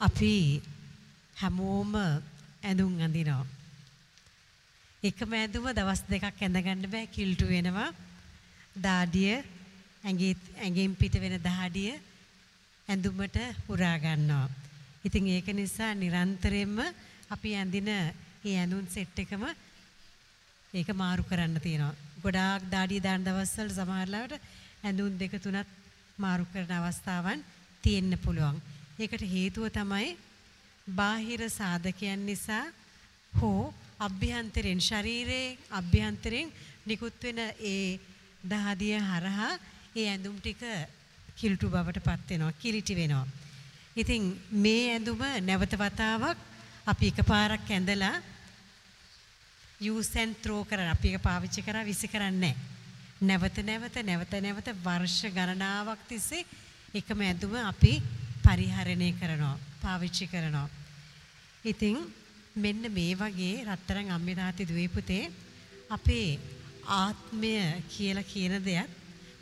අපි හැමෝම ඇඳුම් අඳිනවා. එකම ඇඳුම දවස් දෙකක් ඇඳගන්න බෑ කිල්ටු වෙනවා. දාඩිය ඇඟේ ඇඟෙන් පිට වෙන දාඩිය ඇඳුමට උරා ගන්නවා. ඉතින් ඒක නිසා නිරන්තරයෙන්ම අපි ඇඳින මේ ඇඳුම් සෙට් එකම ඒක මාරු කරන්න තියෙනවා. ගොඩාක් දාඩිය දාන දවස්වල සමහරවිට ඇඳුම් දෙක තුනක් මාරු කරන අවස්ථාවන් තියෙන්න පුළුවන්. ඒකට හේතුව තමයි බාහිර සාධකයන් නිසා හෝ අභ්‍යන්තරෙන් ශරීරයේ අභ්‍යන්තරෙන් නිකුත් වෙන ඒ දහදිය හරහා ඒ ඇඳුම් ටික කිලුටු බවට පත් වෙනවා කිලිටි වෙනවා. ඉතින් මේ ඇඳුම නැවත වතාවක් අපි එකපාරක් ඇඳලා use and throw කරන අපි එක පාවිච්චි කරා විසි කරන්නේ නැවත නැවත නැවත නැවත වර්ෂ ගණනාවක් තිස්සේ එකම ඇඳුම අපි පරිහරණය කරනවා පාවිච්චි කරනවා. ඉතින් මෙන්න මේ වගේ රත්තරන් අම්මේ තාත්තේ දුවේ පුතේ අපේ ආත්මය කියලා කියන දෙයක්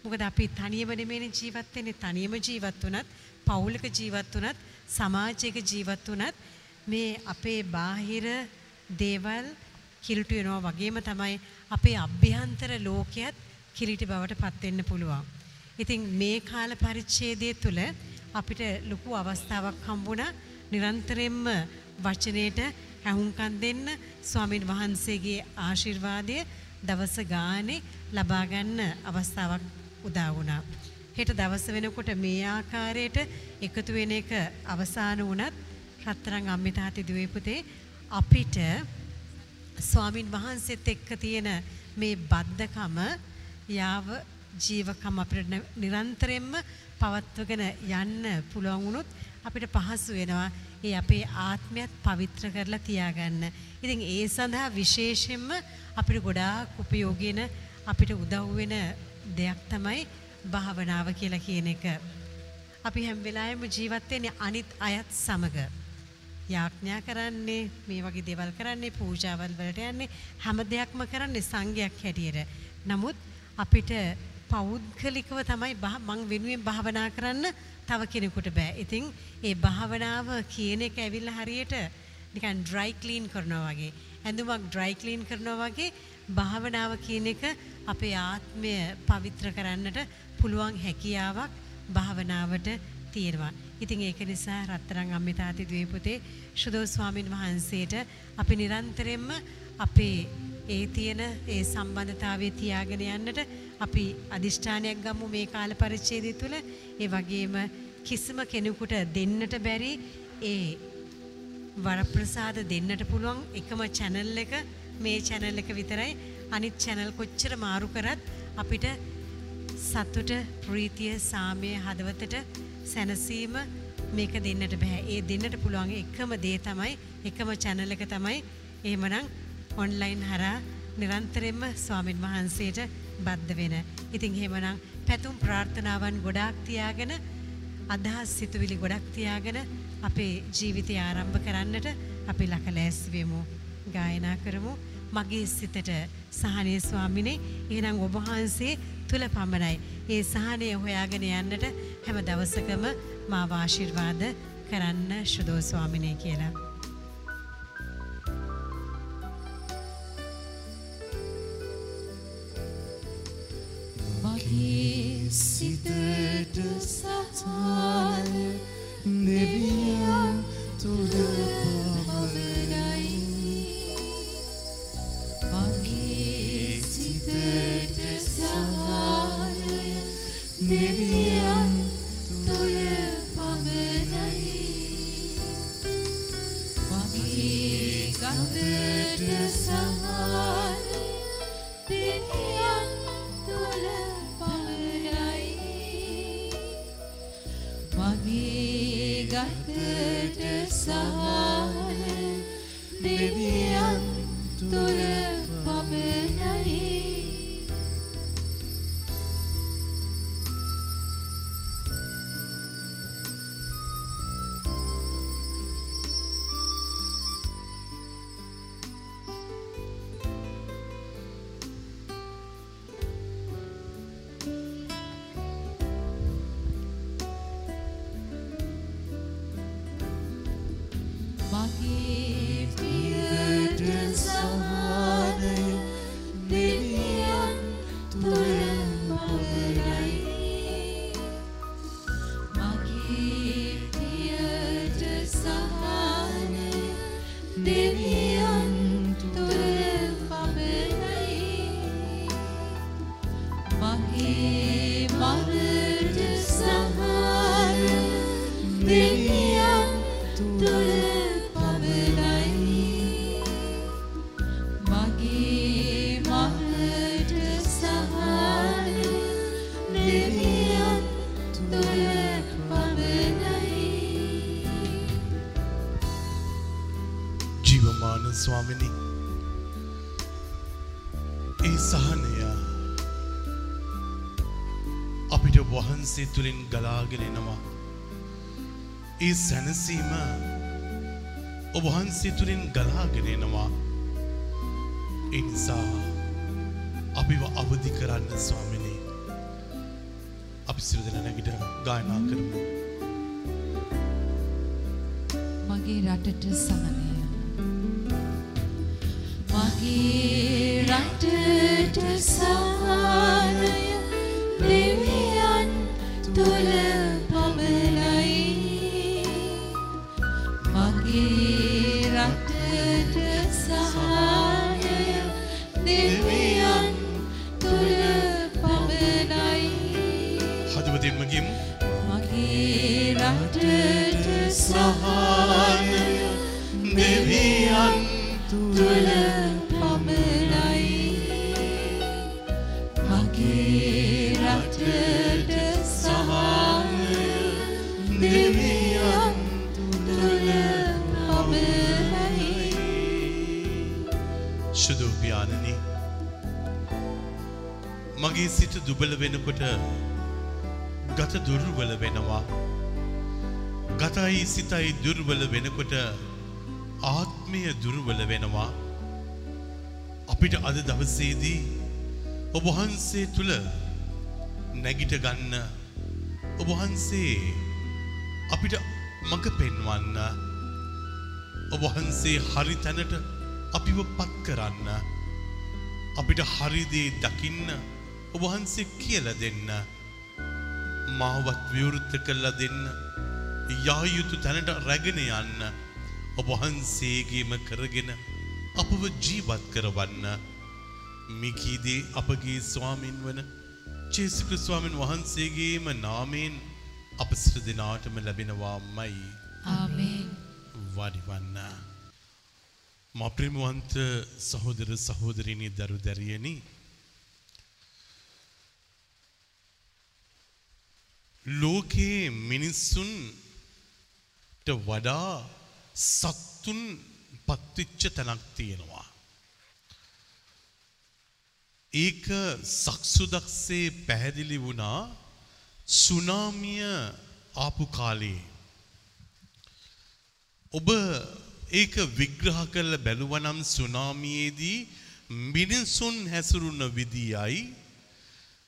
මොකද අපි තනියම නෙමෙයි ජීවත් වෙන්නේ තනියම ජීවත් වුණත් පවුලක ජීවත් වුණත් සමාජයක ජීවත් වුණත් මේ අපේ බාහිර දේවල් කිලිටු වෙනවා වගේම තමයි අපේ අභ්‍යන්තර ලෝකයේත් කිලිටි බවට පත් වෙන්න පුළුවන්. ඉතින් මේ කාල පරිච්ඡේදය තුළ අපිට ලොකු අවස්ථාවක් හම්බුණා නිරන්තරයෙන්ම වචනයට ඇහුම්කන් දෙන්න ස්වාමින් වහන්සේගේ ආශිර්වාදය දවස ගානේ ලබා ගන්න අවස්ථාවක් උදා වුණා. හෙට දවස වෙනකොට මේ ආකාරයට එකතු වෙන එක අවසන් වුණත් රත්තරන් අම්මේ තාත්තේ දුවේ පුතේ අපිට ස්වාමින් වහන්සේත් එක්ක තියෙන මේ බද්ධකම යාව ජීවකම අපිට නිරන්තරයෙන්ම පවත්වගෙන යන්න පුළුවන් වුණොත් අපිට පහසු වෙනවා ඒ අපේ ආත්මයත් පවිත්‍ර කරලා තියාගන්න. ඉතින් ඒ සඳහා විශේෂයෙන්ම අපිට ගොඩාක් උපයෝගී අපිට උදව් වෙන දෙයක් තමයි භාවනාව කියලා කියන එක. අපි හැම වෙලාවෙම ජීවත් වෙන්නේ අනිත් අයත් සමග. යාඥා කරන්නේ මේ වගේ දේවල් කරන්නේ පූජාවල් වලට යන්නේ හැම දෙයක්ම කරන්නේ සංඝයක් හැටියට. නමුත් අපිට පෞද්ගලිකව තමයි මං වෙනුවෙන් භාවනා කරන්න තව කෙනෙකුට බෑ. ඉතින් ඒ භාවනාව කියන එක ඇවිල්ලා හරියට නිකන් ඩ්‍රයි ක්ලීන් කරනවා වගේ. ඇඳුමක් ඩ්‍රයි ක්ලීන් කරනවා වගේ භාවනාව කියන එක අපේ ආත්මය පවිත්‍ර කරන්නට පුළුවන් හැකියාවක් භාවනාවට තියෙනවා. ඉතින් ඒක නිසා රත්තරන් අම්මේ තාත්තේ දුවේ පුතේ සුදෝ ස්වාමින් වහන්සේට අපි නිරන්තරයෙන්ම අපේ ඒ තියෙන ඒ සම්බන්ධතාවය තියාගෙන යන්නට අපි අදිෂ්ඨානයක් ගමු මේ කාල පරිච්ඡේදය තුළ. ඒ වගේම කිසිම කෙනෙකුට දෙන්නට බැරි ඒ වරප්‍රසාද දෙන්නට පුළුවන් එකම channel එක මේ channel එක විතරයි. අනිත් channel කොච්චර මාරු කරත් අපිට සතුට ප්‍රීතිය සාමය හදවතට සැනසීම මේක දෙන්නට බෑ. ඒ දෙන්නට පුළුවන් එකම දේ තමයි එකම channel එක තමයි. එහෙමනම් ඔන්ලයින් හරහා නිරන්තරයෙන්ම ස්වාමින් වහන්සේට බද්ධ වෙන. ඉතින් එහෙමනම් පැතුම් ප්‍රාර්ථනාවන් ගොඩාක් තියාගෙන අදහස් සිතුවිලි ගොඩක් තියාගෙන අපේ ජීවිතය ආරම්භ කරන්නට අපි ලකලෑස් වෙමු. ගායනා කරමු. මගේ සිතට සහනය ස්වාමිනේ එහෙනම් ඔබ වහන්සේ තුල පමණයි. ඒ සහනය හොයාගෙන යන්නට හැම දවසකම මාව ආශිර්වාද කරන්න ශුදෝ ස්වාමිනේ කියලා. මගේ සිතට සතාල ජීවමාන ස්වාමිනි. ඒ සහනය අපිට වහන්සේ තුළින් ගලාගෙනෙනවා ඒ සැනසීම ඔබහන්සේ තුළින් ගලාගෙනෙනවා එනිසා අපිව අවධි කරන්න ස්වාමිනී. අපි සිරදන නැගිට ගායනා කරමු. මගේ රටට සහනය මගේ රටට සහනය දුබල වෙනකොට ගත දුර්වල වෙනවා. ගතයි සිතයි දුර්වල වෙනකොට ආත්මය දුර්වල වෙනවා. අපිට අද දවසේදී ඔබහන්සේ තුළ නැගිට ගන්න ඔබහන්සේ අපිට මඟ පෙන්වන්න ඔබහන්සේ හරි තැනට අපිව පත් කරන්න අපිට හරිදේ දකින්න ඔබහන්සේ කියල දෙන්න. මාවත් විවෘත්ත කල්ලා දෙන්න. යායුතු තැනට රැගෙන යන්න. ඔබහන්සේගේම කරගෙන අපව ජීවත් කරවන්න. මිකීදේ අපගේ ස්වාමින් වන චේසිකෘ ස්වාමින් වහන්සේගේම නාමයෙන් අප සිර දෙනාටම ලැබෙනවා මයි වඩිවන්න. මප්‍රමුවන්ත සහෝදර සහෝදරණී දරු දැරියනි. ලෝකයේ මිනිස්සුන්ට වඩා සත්තුන් පත්විච්ච තැනක් තියෙනවා. ඒක සක්සුදක්සේ පැහැදිලි වුණා සුනාමිය ආපු කාලේ. ඔබ ඒක විග්‍රහ කරල බැලුවනම් සුනාමියේදී මිනිසුන් හැසුරුණ විදියයි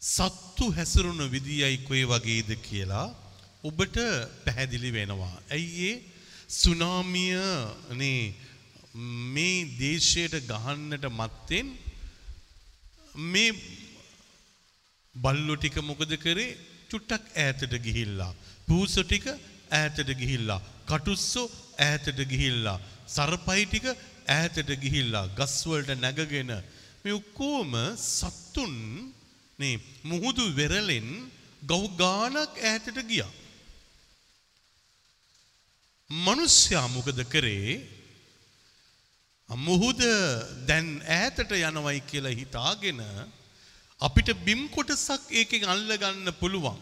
සත්තු හැසුරුණ විදියයි කොයි වගේද කියලා ඔබට පැහැදිලි වෙනවා. ඇයි ඒ සුනාමිය මේ දේශයට ගහන්නට මත්තෙන් මේ බල්ලො ටික මොකද කරේ චුට්ටක් ඈතට ගිහිල්ලා. පූස ටික ඈතට ගිහිල්ලා. කටුස්සෝ ඈතට ගිහිල්ලා. සරපයි ටික ඈතට ගිහිල්ලා. ගස්වලට නැගගෙන මේ ඔක්කෝම සත්තුන් නේ මුහුදු වෙරලෙන් ගව් ගානක් ඈතට ගියා. මනුස්්‍යයා මොකද කරේ මුහුද දැන් ඈතට යනවයි කියලා හිතාගෙන අපිට බිම් කොටසක් ඒකෙන් අල්ලගන්න පුළුවන්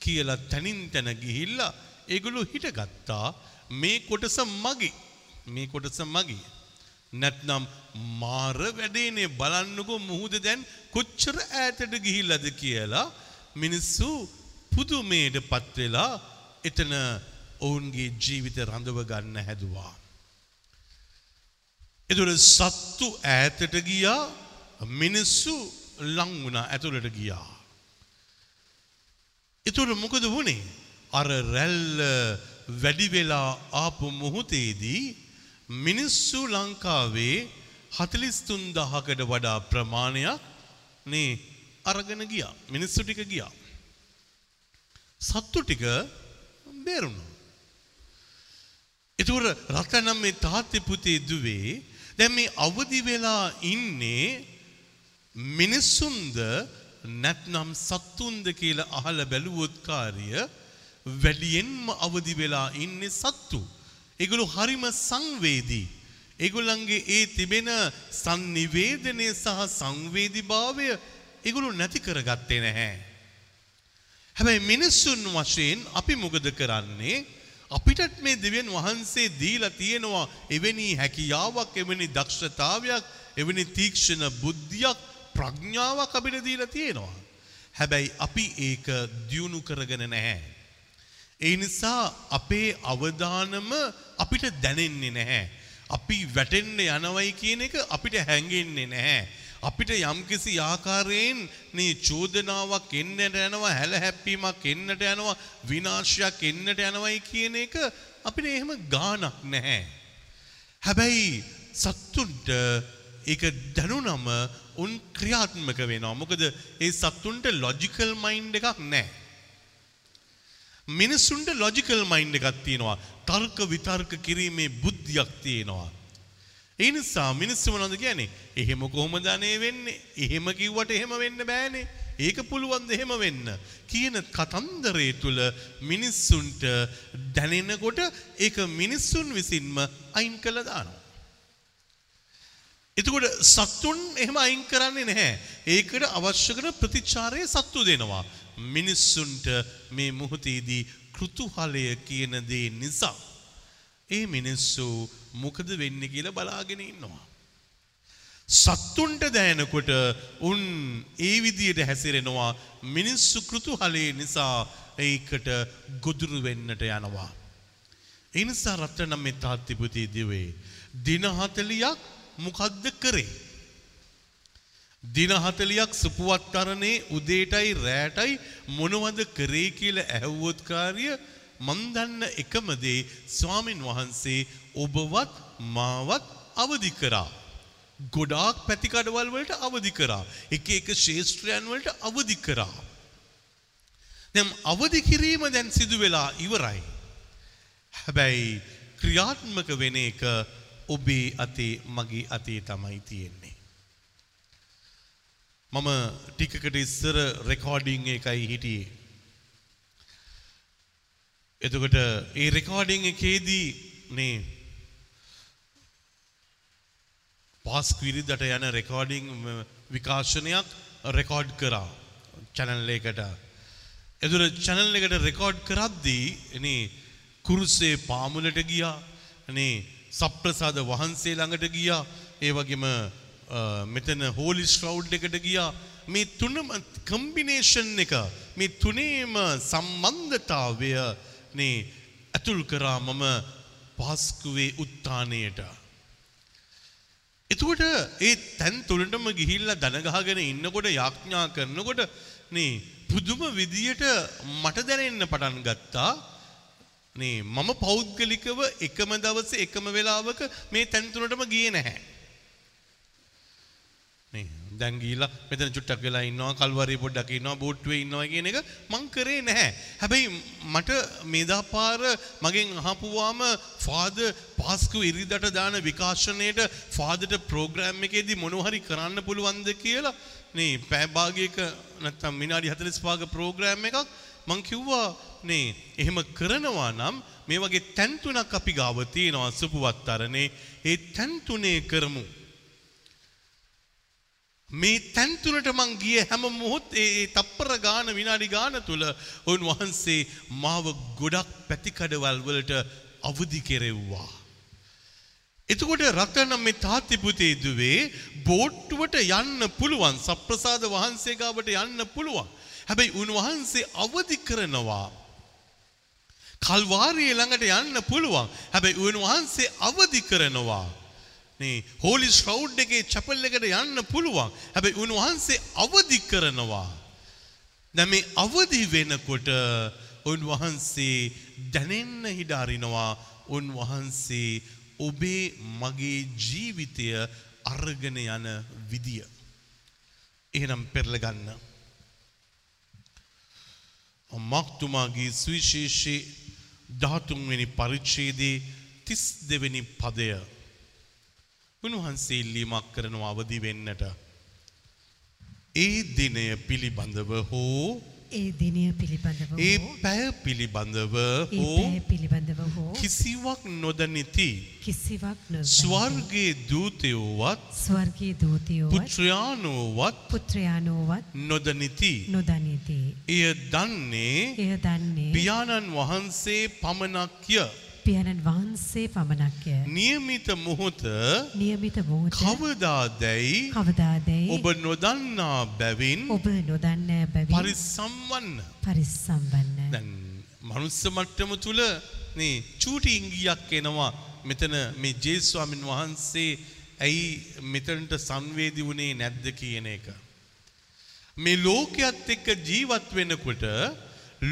කියලා තැනින් තැන ගිහිල්ලා ඒගොලු හිටගත්තා මේ කොටස මගේ මේ කොටස මගේ නැත්නම් මාර වැඩේනේ බලන්නකෝ මුහුද දැන් කොච්චර ඈතට ගිහිල්ලද කියලා මිනිස්සු පුදුමයට පත්වෙලා එතන ඔවුන්ගේ ජීවිත රඳව ගන්න හැදුවා. එතුට සත්තු ඈතට ගියා මිනිස්සු ලං වුණා ඇතුළට ගියා. එතුට මොකද වුණේ අර රැල්ල වැඩිවෙලා ආපු මුහුතේදී මිනිස්සු ලංකාවේ හතලිස් තුන්දහකට වඩා ප්‍රමාණයක් නේ අරගෙන ගියා. මිනිස්සු ටික ගියා. සත්තු ටික බේරුණා. එතුර රතනම් මේ තාත්‍ය පුතේ දුවේ දැන් මේ අවදි වෙලා ඉන්නේ මිනිස්සුන්ද නැත්නම් සත්තුන්ද කියලා අහලා බැලුවොත් කාර්ය වැඩියෙන්ම අවදි වෙලා ඉන්නේ සත්තු. ඒගොල්ලෝ හරිම සංවේදී. ඒගොල්ලන්ගේ ඒ තිබෙන sannivedanaya සහ සංවේදීභාවය ඒගොල්ලෝ නැති කරගත්තේ නැහැ. හැබැයි මිනිස්සුන් වශයෙන් අපි මොකද කරන්නේ? අපිටත් මේ දෙවියන් වහන්සේ දීලා තියෙනවා එවැනි හැකියාවක්, එවැනි දක්ෂතාවයක්, එවැනි තීක්ෂණ බුද්ධියක්, ප්‍රඥාවක් අපිට දීලා තියෙනවා. හැබැයි අපි ඒක දියුණු කරගෙන නැහැ. ඒ නිසා අපේ අවධානම අපිට දැනෙන්නේ නැහැ. අපි වැටෙන්න යනවයි කියන එක අපිට හැඟෙන්නේ නැහැ. අපිට යම්කිසි ආකාරයෙන් මේ චෝදනාවක් එන්නට යනවා හැල හැප්පීමක් එන්නට යනවා විනාශයක් එන්නට යනවයි කියන එක අපිට එහෙම ගාණක් නැහැ. හැබැයි සත්තුන්ට ඒක දැනුනම උන් ක්‍රියාත්මක වෙනවා. මොකද ඒ සත්තුන්ට ලොජිකල් මයින්ඩ් එකක් නැහැ. මිනිස්සුන්ට ලොජිකල් මයින්ඩ් එකක් තියෙනවා. තර්ක විතර්ක කිරීමේ බුද්ධියක් තියෙනවා. ඒ නිසා මිනිස්සු මොනවද කියන්නේ? එහෙම කොහොමද අනේ වෙන්නේ? එහෙම කිව්වට එහෙම වෙන්න බෑනේ. ඒක පුළුවන් ද එහෙම වෙන්න කියන කතන්දරය තුල මිනිස්සුන්ට දැනෙනකොට ඒක මිනිස්සුන් විසින්ම අයින් කළා දානවා. එතකොට සත්තුන් එහෙම අයින් කරන්නේ නැහැ. ඒකට අවශ්‍ය කරන ප්‍රතිචාරය සත්තු දෙනවා. මිනිස්සුන්ට මේ මොහොතේදී කෘතුහලය කියන දේ නිසා ඒ මිනිස්සු මොකද වෙන්නේ කියලා බලාගෙන ඉන්නවා. සත්තුන්ට දැනෙනකොට උන් ඒ විදියට හැසිරෙනවා මිනිස්සු කෘතුහලයේ නිසා ඒකට ගොදුරු වෙන්නට යනවා. ඒ නිසා රත්නම් මේ තාත්තිපුතී දිවේ දින 40ක් මොකද්ද කරේ? දින 40ක් සුපුවත්තරනේ උදේටයි රෑටයි මොනවද කරේ කියලා ඇහුවොත් කාර්ය මන් දන්න එකම දේ ස්වාමින් වහන්සේ ඔබවත් මාවත් අවදි කරා. ගොඩාක් පැතිකඩවල් වලට අවදි කරා. එක එක ශේෂ්ත්‍රයන් වලට අවදි කරා. දැන් අවදි කිරීම දැන් සිදු වෙලා ඉවරයි. හැබැයි ක්‍රියාත්මක වෙන එක ඔබේ අතේ මගේ අතේ තමයි තියෙන්නේ. මම ටිකකට ඉස්සර රෙකෝඩිං එකයි හිටියේ. එතකොට ඒ රෙකෝඩිං එකේදී නේ පාස්කවිරිදට යන රෙකෝඩිං විකාශනයක් රෙකෝඩ් කරා චැනල් එකට. එදුර චැනල් එකට රෙකෝඩ් කරද්දී එනේ කුරුස්සේ පාමුලට ගියා නේ සප්‍රසාද වහන්සේ ළඟට ගියා ඒ වගේම Uh, මෙතන හෝලි ස්ට්‍රවුඩ් එකට ගියා මේ තුනම කම්බිනේෂන් එක මේ තුනේම සම්බන්ධතාවය නේ ඇතුල් කරා මම පාස්කුවේ උත්තානයට. එතකොට ඒ තැන් තුළටම ගිහිල්ලා දනගහගෙන ඉන්නකොට යාඥා කරනකොට නේ පුදුම විදියට මට දැනෙන්න පටන් ගත්තා නේ මම පෞද්ගලිකව එකම දවසේ එකම වෙලාවක මේ තැන් තුනටම ගියේ නැහැ. නේ. දැන් ගිහිලා මෙතන චුට්ටක් වෙලා ඉන්නවා කල්වරේ පොඩ්ඩක් ඉන්නවා බෝට්ටුවේ ඉන්නවා කියන එක මං කරේ නැහැ. හැබැයි මට මේදාපාර මගෙන් අහපුවාම ෆාදර් පාස්කු ඉරිදට දාන විකාශනයේට ෆාදර්ට ප්‍රෝග්‍රෑම් එකේදී මොනවා හරි කරන්න පුළුවන්ද කියලා නේ පැය භාගයක නැත්තම් විනාඩි 45ක ප්‍රෝග්‍රෑම් එකක් මං කිව්වා නේ එහෙම කරනවා නම් මේ වගේ තැන් තුනක් අපි ගාව තියෙනවා සුපුවත්තරනේ ඒ තැන් තුනේ කරමු. මේ තැන් තුනට මං ගිය හැම මොහොත් ඒ තප්පර ගාන විනාඩි ගාන තුල උන්වහන්සේ මාව ගොඩක් පැතිකඩවල් වලට අවදි කෙරෙව්වා. එතකොට රතන මේ තාත්ති පුතේ දුවේ බෝට්ටුවට යන්න පුළුවන් සප්‍රසාද වහන්සේ ගාවට යන්න පුළුවන්. හැබැයි උන්වහන්සේ අවදි කරනවා. කල්වාරිය ළඟට යන්න පුළුවන්. හැබැයි උන්වහන්සේ අවදි කරනවා. නේ හෝලි ස්ට්‍රවුඩ් එකේ චැපල් එකට යන්න පුළුවන්. හැබැයි උන්වහන්සේ අවදි කරනවා. දැන් මේ අවදි වෙනකොට උන්වහන්සේ දැනෙන්න හිඩ අරිනවා. උන්වහන්සේ ඔබේ මගේ ජීවිතය අරගෙන යන විදිය. එහෙනම් පෙරලගන්න. මක්තුමාගේ සුවිශේෂී ධාතුන්වෙනි පරිච්ඡේදයේ තිස් දෙවැනි පදය උන්වහන්සේ ඉල්ලීමක් කරනවා අවදි වෙන්නට. ඒ දිනය පිළිබඳව හෝ ඒ දිනය පිළිබඳව ඒ පැය පිළිබඳව හෝ පිළිබඳව හෝ කිසිවක් නොදනිති. කිසිවක් නොදන්නේ. ස්වර්ගයේ දූතයෝවත් ස්වර්ගීය දූතයෝවත් පුත්‍රයානෝවත් පුත්‍රයානෝවත් නොදනිති. නොදනිති. එය දන්නේ එය දන්නේ පියාණන් වහන්සේ පමණක්ය. පියාණන් වහන්සේ පමණක්ය. නියමිත මොහොත නියමිත මොහොත කවදාදැයි කවදාදැයි ඔබ නොදන්නා බැවින් ඔබ නොදන්න බැවින් පරිස්සම් වන්න. පරිස්සම් වන්න. දැන් මනුස්ස මට්ටම තුළ මේ චූටි ඉංගියක් එනවා මෙතන මේ ජේස්වාමින් වහන්සේ ඇයි මෙතනට සංවේදී වුණේ නැද්ද කියන එක. මේ ලෝකයත් එක්ක ජීවත් වෙනකොට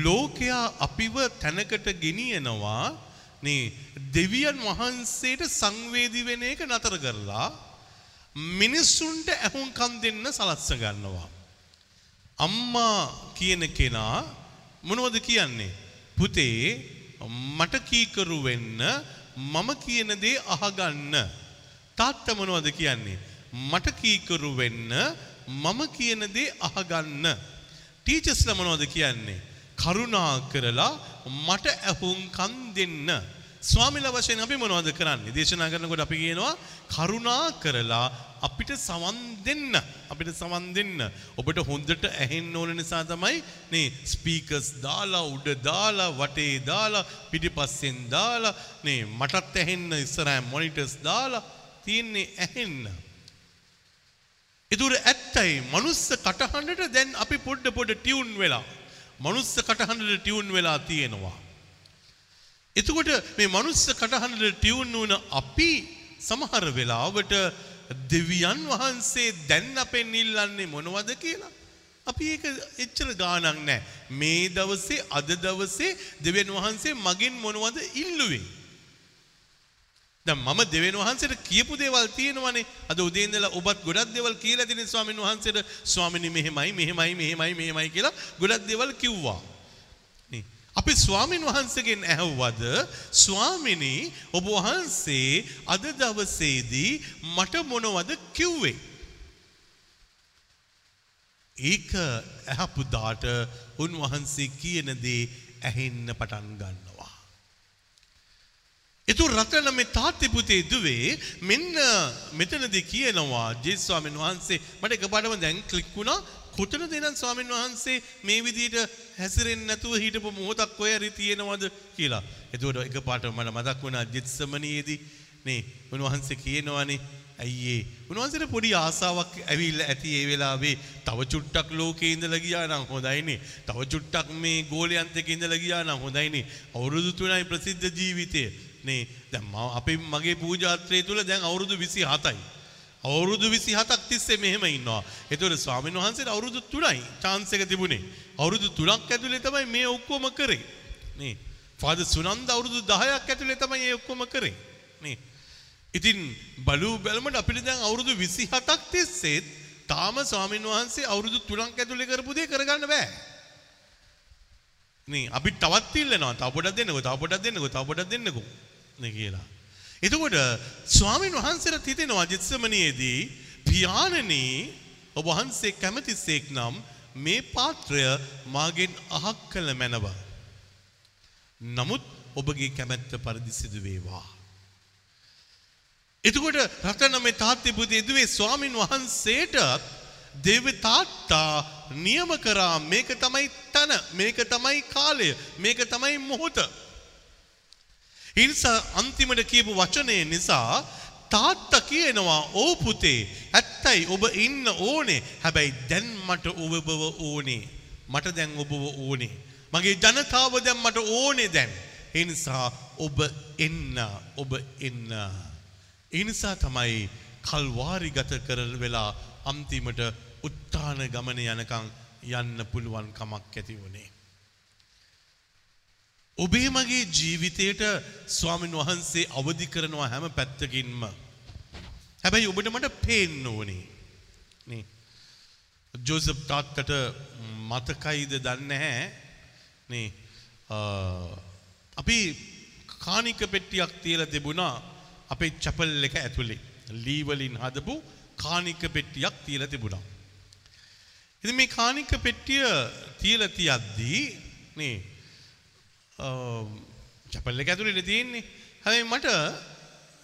ලෝකයා අපිව තැනකට ගෙනියනවා නේ දෙවියන් වහන්සේට සංවේදී වෙන එක නතර කරලා මිනිස්සුන්ට ඇහුම්කන් දෙන්න සලස්ස ගන්නවා. අම්මා කියන කෙනා මොනවද කියන්නේ? පුතේ මට කීකරු වෙන්න මම කියන දේ අහගන්න. තාත්තා මොනවද කියන්නේ? මට කීකරු වෙන්න මම කියන දේ අහගන්න. ටීචර්ස්ලා මොනවද කියන්නේ? කරුණා කරලා මට ඇහුම්කන් දෙන්න. ස්වාමිලා වශයෙන් අපි මොනවද කරන්නේ? දේශනා කරනකොට අපි කියනවා කරුණා කරලා අපිට සවන් දෙන්න. අපිට සවන් දෙන්න. ඔබට හොඳට ඇහෙන්න ඕන නිසා තමයි මේ ස්පීකර්ස් දාලා උඩ දාලා වටේ දාලා පිටිපස්සෙන් දාලා මේ මටත් ඇහෙන්න ඉස්සරහින් මොනිටර්ස් දාලා තියන්නේ ඇහෙන්න. එතුර ඇත්තයි මනුස්ස කටහඬට දැන් අපි පොඩ්ඩ පොඩ ටියුන් වෙලා. මනුස්ස කටහඬට ටියුන් වෙලා තියෙනවා. එතකොට මේ මනුස්ස කටහඬට ටියුන් වුණ අපි සමහර වෙලාවට දෙවියන් වහන්සේ දැන් අපෙන් ඉල්ලන්නේ මොනවද කියලා. අපි ඒක එච්චර ගානක් නෑ. මේ දවසේ අද දවසේ දෙවියන් වහන්සේ මගෙන් මොනවද ඉල්ලුවේ. දැන් මම දෙවියන් වහන්සේට කියපු දේවල් තියෙනවනේ. අද උදේ ඉඳලා ඔබත් ගොඩක් දේවල් කියලා දෙන ස්වාමීන් වහන්සේට ස්වාමිනී මෙහෙමයි මෙහෙමයි මෙහෙමයි මෙහෙමයි කියලා ගොඩක් දේවල් කිව්වා. නේ. අපි ස්වාමින් වහන්සේගෙන් ඇහුවද ස්වාමිනී ඔබ වහන්සේ අද දවසේදී මට මොනවද කිව්වේ? ඒක ඇහපු දාට උන්වහන්සේ කියන දේ ඇහෙන්න පටන් ගන්නවා. එතු රටන මේ තාත්ති පුතේ දුවේ මෙන්න මෙතනදී කියනවා ජේසුස් ස්වාමීන් වහන්සේ මට එකපාරටම දැන් ක්ලික් වුණා. කොතනද එනම් ස්වාමීන් වහන්සේ මේ විදිහට හැසිරෙන්නේ නැතුව හිටපු මොහොතක් කොහේ හරි තියෙනවද? කියලා. එතකොට එකපාරටම මට මතක් වුණා ජෙත්සමනියේදී. නේ උන්වහන්සේ කියනවානේ ඇයිඒ උන්වහන්සේට පොඩි ආසාාවක් ඇවිල් ඇති ඒ වෙලාවේ තව චුට්ටක් ලෝකේ ඉඳලා ගියා නම් හොඳයිනේ තව චුට්ටක් මේ ගෝලයන්ත එක්ක ඉඳලා ගියා නම් හොඳයිනේ අවුරුදු 3යි ප්‍රසිද්ධ ජීවිතය. නේ. දැන් මම අපේ මගේ පූජාත්‍රය තුල දැන් අවුරුදු 27යි අවුරුදු 27ක් තිස්සේ මෙහෙම ඉන්නවා. ඒතකොට ස්වාමීන් වහන්සේට අවුරුදු 3යි chance එක තිබුණේ. අවුරුදු 3ක් ඇතුලේ තමයි මේ ඔක්කොම කරේ. නේ. ෆාදර් සුනන්ද අවුරුදු 10ක් ඇතුලේ තමයි මේ ඔක්කොම කරේ. නේ. ඉතින් බලූ බැලමට අපිට දැන් අවුරුදු 27ක් තිස්සෙත් තාම ස්වාමීන් වහන්සේ අවුරුදු 3ක් ඇතුලේ කරපු දේ කරගන්න බෑ. නේ. අපි තවත් ඉල්ලනවා. තව පොඩක් දෙන්නකෝ, තව පොඩක් දෙන්නකෝ, තව පොඩක් දෙන්නකෝ. නේ කියලා. එතකොට ස්වාමීන් වහන්සේට හිතෙනවා ජෙත්සමනියේදී පියාණනි ඔබ වහන්සේ කැමතිසේක් නම් මේ පාත්‍රය මාගෙන් අහක් කළ මැනව. නමුත් ඔබගේ කැමැත්ත පරිදි සිදු වේවා. එතකොට රටන මේ තාත්ති පුතේ දුවේ ස්වාමින් වහන්සේට දෙව තාත්තා නියම කරා මේක තමයි තන මේක තමයි කාලය මේක තමයි මොහොත. ඉනිසා අන්තිමට කියපු වචනය නිසා තාත්තා කියනවා ඕ පුතේ ඇත්තයි ඔබ ඉන්න ඕනේ. හැබැයි දැන් මට ඔබව ඕනේ. මට දැන් ඔබව ඕනේ. මගේ ජනතාව දැන් මට ඕනේ දැන්. ඒ නිසා ඔබ එන්න ඔබ එන්න. ඒ නිසා තමයි කල්වාරි ගත කරන වෙලා අන්තිමට උත්තාන ගමන යනකම් යන්න පුළුවන් කමක් ඇති වුණේ. ඔබේ මගේ ජීවිතයට ස්වාමින් වහන්සේ අවදි කරනවා හැම පැත්තකින්ම. හැබැයි ඔබට මට පේන්න ඕනේ. නේ. ජෝසප් තාත්තට මතකයිද දන්න හැ නේ අපි කානික පෙට්ටියක් තියල තිබුණා අපේ චපල් එක ඇතුළේ ලීවලින් හදපු කානික පෙට්ටියක් තියල තිබුණා. එති මේ කානික පෙට්ටිය තියල තියද්දී නේ චපල්ල ඇතුළට තියෙන්නේ හැයි මට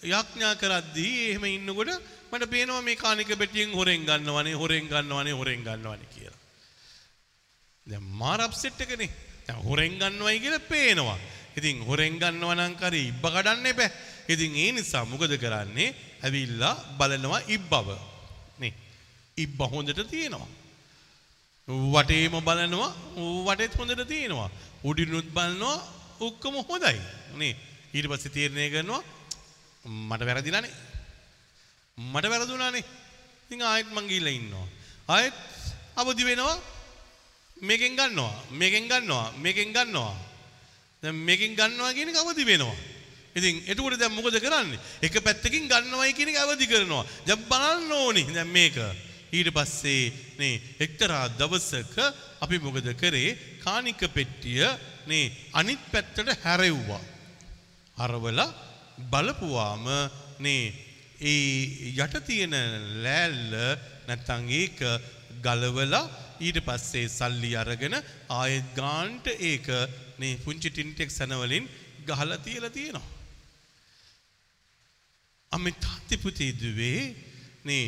යක්ඥා කරද්දී එහෙම ඉන්නකොට මට පේනවා මේ කානික පෙටියෙන් හොරෙන් ගන්නවනේ හොරෙන් ගන්නවනේ හොරෙන් ගන්නවනේ කියලා. දැන් මාර අප්සෙට් එකනේ. දැන් හොරෙන් ගන්නවයි කියලා පේනවා. ඉතින් හොරෙන් ගන්නව නම් කරේ ඉබ්බ කඩන්න එපා. ඉතින් ඒ නිසා මොකද කරන්නේ? ඇවිල්ලා බලනවා ඉබ්බව. නේ. ඉබ්බ හොඳට තියෙනවා. වටේම බලනවා වටේත් හොඳට තියෙනවා. උඩිනුත් බලනවා ඔක්කොම හොඳයි. නේ. ඊට පස්සේ තීරණය කරනවා මට වැරදිලානේ. මට වැරදුනානේ. ඉතින් ආයෙත් මං ගිහලා ඉන්නවා. ආයෙත් අවදි වෙනවා. මේකෙන් ගන්නවා. මේකෙන් ගන්නවා. මේකෙන් ගන්නවා. දැන් මේකෙන් ගන්නවා කියන එක අවදි වෙනවා. ඉතින් එතකොට දැන් මොකද කරන්නේ? එක පැත්තකින් ගන්නවයි කියන එක අවදි කරනවා. දැන් බලන්න ඕනේ දැන් මේක. ඊට පස්සේ නේ එක්තරා දවසක අපි මොකද කරේ? කානික පෙට්ටිය නේ අනිත් පැත්තට හැරෙව්වා. අරවලා බලපුවාම නේ ඒ යට තියෙන ලෑල්ල නැත්තං ඒක ගලවලා ඊට පස්සේ සල්ලි අරගෙන ආයෙත් ගාන්ට ඒක නේ පුංචි ටින්ටෙක් සැනවලින් ගහලා තියලා තියෙනවා. අම්මේ තාත්ති පුතේ දුවේ නේ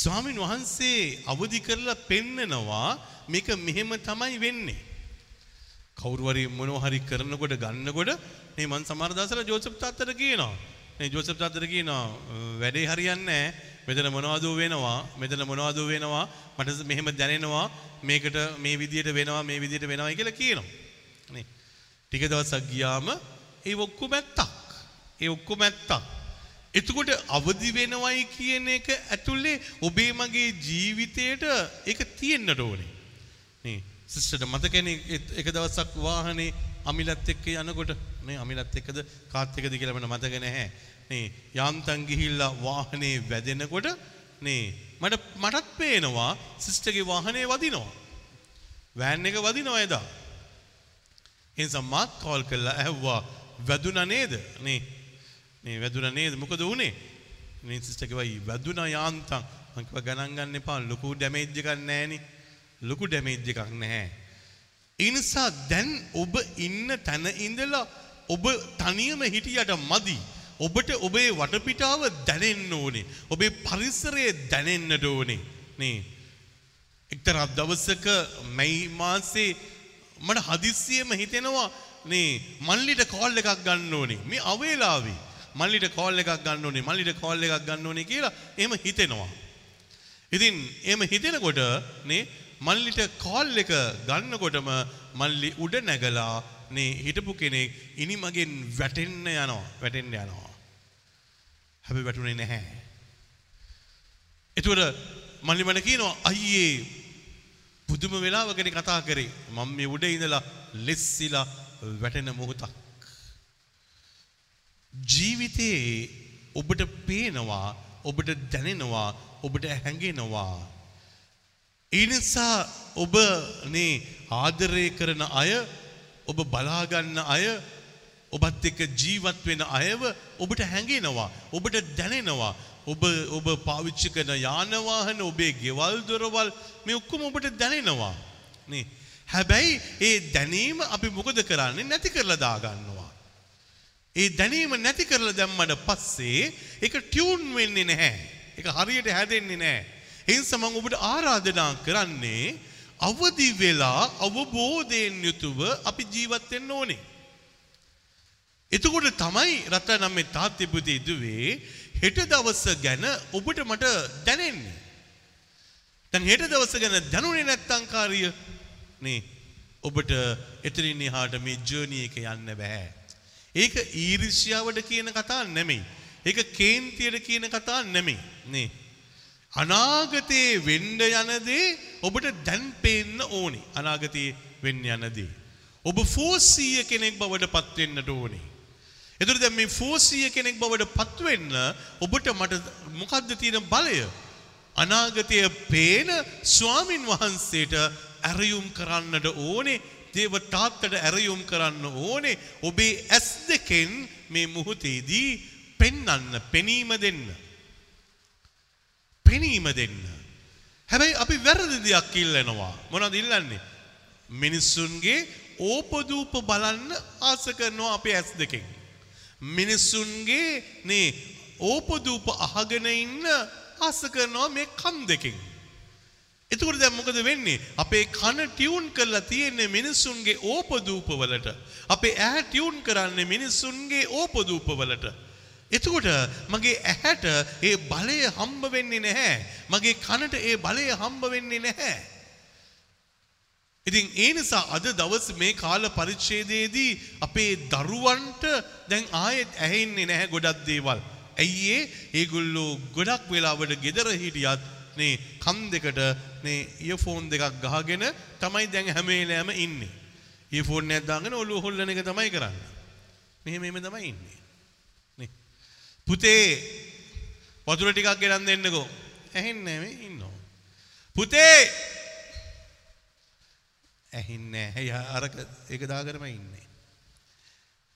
ස්වාමින් වහන්සේ අවදි කරලා පෙන්නනවා මේක මෙහෙම තමයි වෙන්නේ. කවුරුවරි මොනවා හරි කරනකොට ගන්නකොට මේ මං සමහර දවසට ජෝසප් තාත්තට කියනවා. මේ ජෝසප් තාත්තට කියනවා වැඩේ හරියන්නේ නැහැ. මෙතන මොනවද වෙනවා? මෙතන මොනවද වෙනවා? මට මෙහෙම දැනෙනවා. මේකට මේ විදියට වෙනවා මේ විදියට වෙනවායි කියලා කියනවා. නේ. ටික දවසක් ගියාම ඒ ඔක්කොම ඇත්තක්. ඒ ඔක්කොම ඇත්තක්. එතකොට අවදි වෙනවයි කියන එක ඇතුලේ ඔබේ මගේ ජීවිතයට ඒක තියෙන්නට ඕනේ. නේ සිස්ටර්ට මතකනේ එක දවසක් වාහනේ අමිලත් එක්ක යනකොට මේ අමිලත් එක්කද කාත් එක්කද කියලා මට මතක නැහැ. මේ යාන්තම් ගිහිල්ලා වාහනේ වැදෙනකොට මේ මට මටත් පේනවා සිස්ටර්ගේ වාහනේ වදිනවා. වෑන් එක වදිනවා එදා. එනිසා මාත් කෝල් කරලා ඇහුවා වැදුනා නේද? නේ මේ වැදුනා නේද? මොකද වුනේ? මේ සිස්ටර් කිව්වා වැදුනා යාන්තම්. මං කිව්වා ගණන් ගන්න එපා ලොකු ඩැමේජ් එකක් නැහනේ. ලොකු ඩැමේජ් එකක් නැහැ. ඒ නිසා දැන් ඔබ ඉන්න තැන ඉඳලා ඔබ තනියම හිටියට මදි. ඔබට ඔබේ වටපිටාව දැනෙන්න ඕනේ. ඔබේ පරිසරය දැනෙන්නට ඕනේ. නේ. එක්තරා දවසක මැයි මාසේ මට හදිස්සියෙම හිතෙනවා නේ මල්ලිට කෝල් එකක් ගන්න ඕනේ. මේ අවේලාවේ මල්ලිට කෝල් එකක් ගන්න ඕනේ. මල්ලිට කෝල් එකක් ගන්න ඕනේ කියලා එහෙම හිතෙනවා. ඉතින් එහෙම හිතෙනකොට නේ මල්ලිට කෝල් එක ගන්නකොටම මල්ලි උඩ නැගලා නේ හිටපු කෙනෙක් ඉනි මගෙන් වැටෙන්න යනවා වැටෙන්න යනවා. හැබැයි වැටුනේ නැහැ. එතකොට මල්ලි මට කියනවා අයියේ පුදුම වෙලාවකනේ කතා කරේ මම මේ උඩ ඉඳලා ලෙස්සිලා වැටෙන මොහොතක්. ජීවිතේ ඔබට පේනවා ඔබට දැනෙනවා ඔබට හැඟෙනවා. ඒ නිසා ඔබ නේ ආදරය කරන අය ඔබ බලාගන්න අය ඔබත් එක්ක ජීවත් වෙන අයව ඔබට හැඟෙනවා ඔබට දැනෙනවා. ඔබ ඔබ පාවිච්චි කරන යාන වාහන ඔබේ ගෙවල් දොරවල් මේ ඔක්කොම ඔබට දැනෙනවා. නේ? හැබැයි ඒ දැනීම අපි මොකද කරන්නේ? නැති කරලා දාගන්නවා. ඒ දැනීම නැති කරලා දැම්මට පස්සේ ඒක ටියුන් වෙන්නේ නැහැ. ඒක හරියට හැදෙන්නේ නැහැ. ඒ නිසා මම ඔබට ආරාධනා කරන්නේ අවදි වෙලා අවබෝධයෙන් යුතුව අපි ජීවත් වෙන්න ඕනේ. එතකොට තමයි රත්නම් මේ තාත්තේ පුතේ දුවේ හෙට දවස ගැන ඔබට මට දැනෙන්නේ. දැන් හෙට දවස ගැන දැනුනේ නැත්තම් කාර්ය නේ ඔබට එතනින් එහාට මේ ජර්නි එක යන්න බෑ. ඒක ඊර්ෂ්‍යාවට කියන කතා නෙමෙයි. ඒක කේන්තියට කියන කතා නෙමෙයි. නේ අනාගතයේ වෙන්න යන දේ ඔබට දැන් පේන්න ඕනි. අනාගතයේ වෙන්න යන දේ. ඔබ ෆෝසීය කෙනෙක් බවට පත්වෙන්නට ඕනේ. එතුර දැ මේ ෆෝසීය කෙනෙක් බවට පත්වෙන්න ඔබට මට මොකක්ද තියෙන බලය. අනාගතය පේන ස්වාමින් වහන්සේට ඇරයුම් කරන්නට ඕනේ දේව තාත්තට ඇරයුම් කරන්න ඕනේ ඔබේ ඇස් දෙකෙන් මේ මුහොතේදී පෙන්නන්න පෙනීම දෙන්න. පෙනීම දෙන්න. හැබැයි අපි වැරදි දෙයක් ඉල්ලනවා මොනවද ඉල්ලන්නේ? මිනිස්සුන්ගේ ඕපදූප බලන්න ආස කරනවා අපේ ඇස් දෙකෙන්. මිනිස්සුන්ගේ නේ ඕපදූප අහගෙන ඉන්න ආස කරනවා මේ කන් දෙකෙන්. එතකොට දැන් මොකද වෙන්නේ? අපේ කන ටියුන් කරලා තියෙන්නේ මිනිස්සුන්ගේ ඕපදූපවලට. අපේ ඇහැ ටියුන් කරන්නේ මිනිස්සුන්ගේ ඕපදූපවලට. එතකොට මගේ ඇහැට ඒ බලය හම්බ වෙන්නේ නැහැ. මගේ කනට ඒ බලය හම්බ වෙන්නේ නැහැ. ඉතින් ඒ නිසා අද දවස් මේ කාල පරිච්ඡේදයේදී අපේ දරුවන්ට දැන් ආයෙත් ඇහෙන්නේ නැහැ ගොඩක් දේවල්. ඇයි ඒ? ඒගොල්ලෝ ගොඩක් වෙලාවට ගෙදර හිටියත් නේ කන් දෙකට නේ ඉයර්ෆෝන් දෙකක් ගහගෙන තමයි දැන් හැම වෙලාවෙම ඉන්නේ. ඉයර්ෆෝන් එකක් දාගෙන ඔළුව හොල්ලන එක තමයි කරන්නේ. මෙහෙම මෙහෙම තමයි ඉන්නේ. පුතේ වතුර ටිකක් ගෙනන් දෙන්නකෝ. ඇහෙන්නේ නැහැ මේ ඉන්නවා. පුතේ ඇහින්නේ නැහැ. අරක ඒක දාගෙනම ඉන්නේ.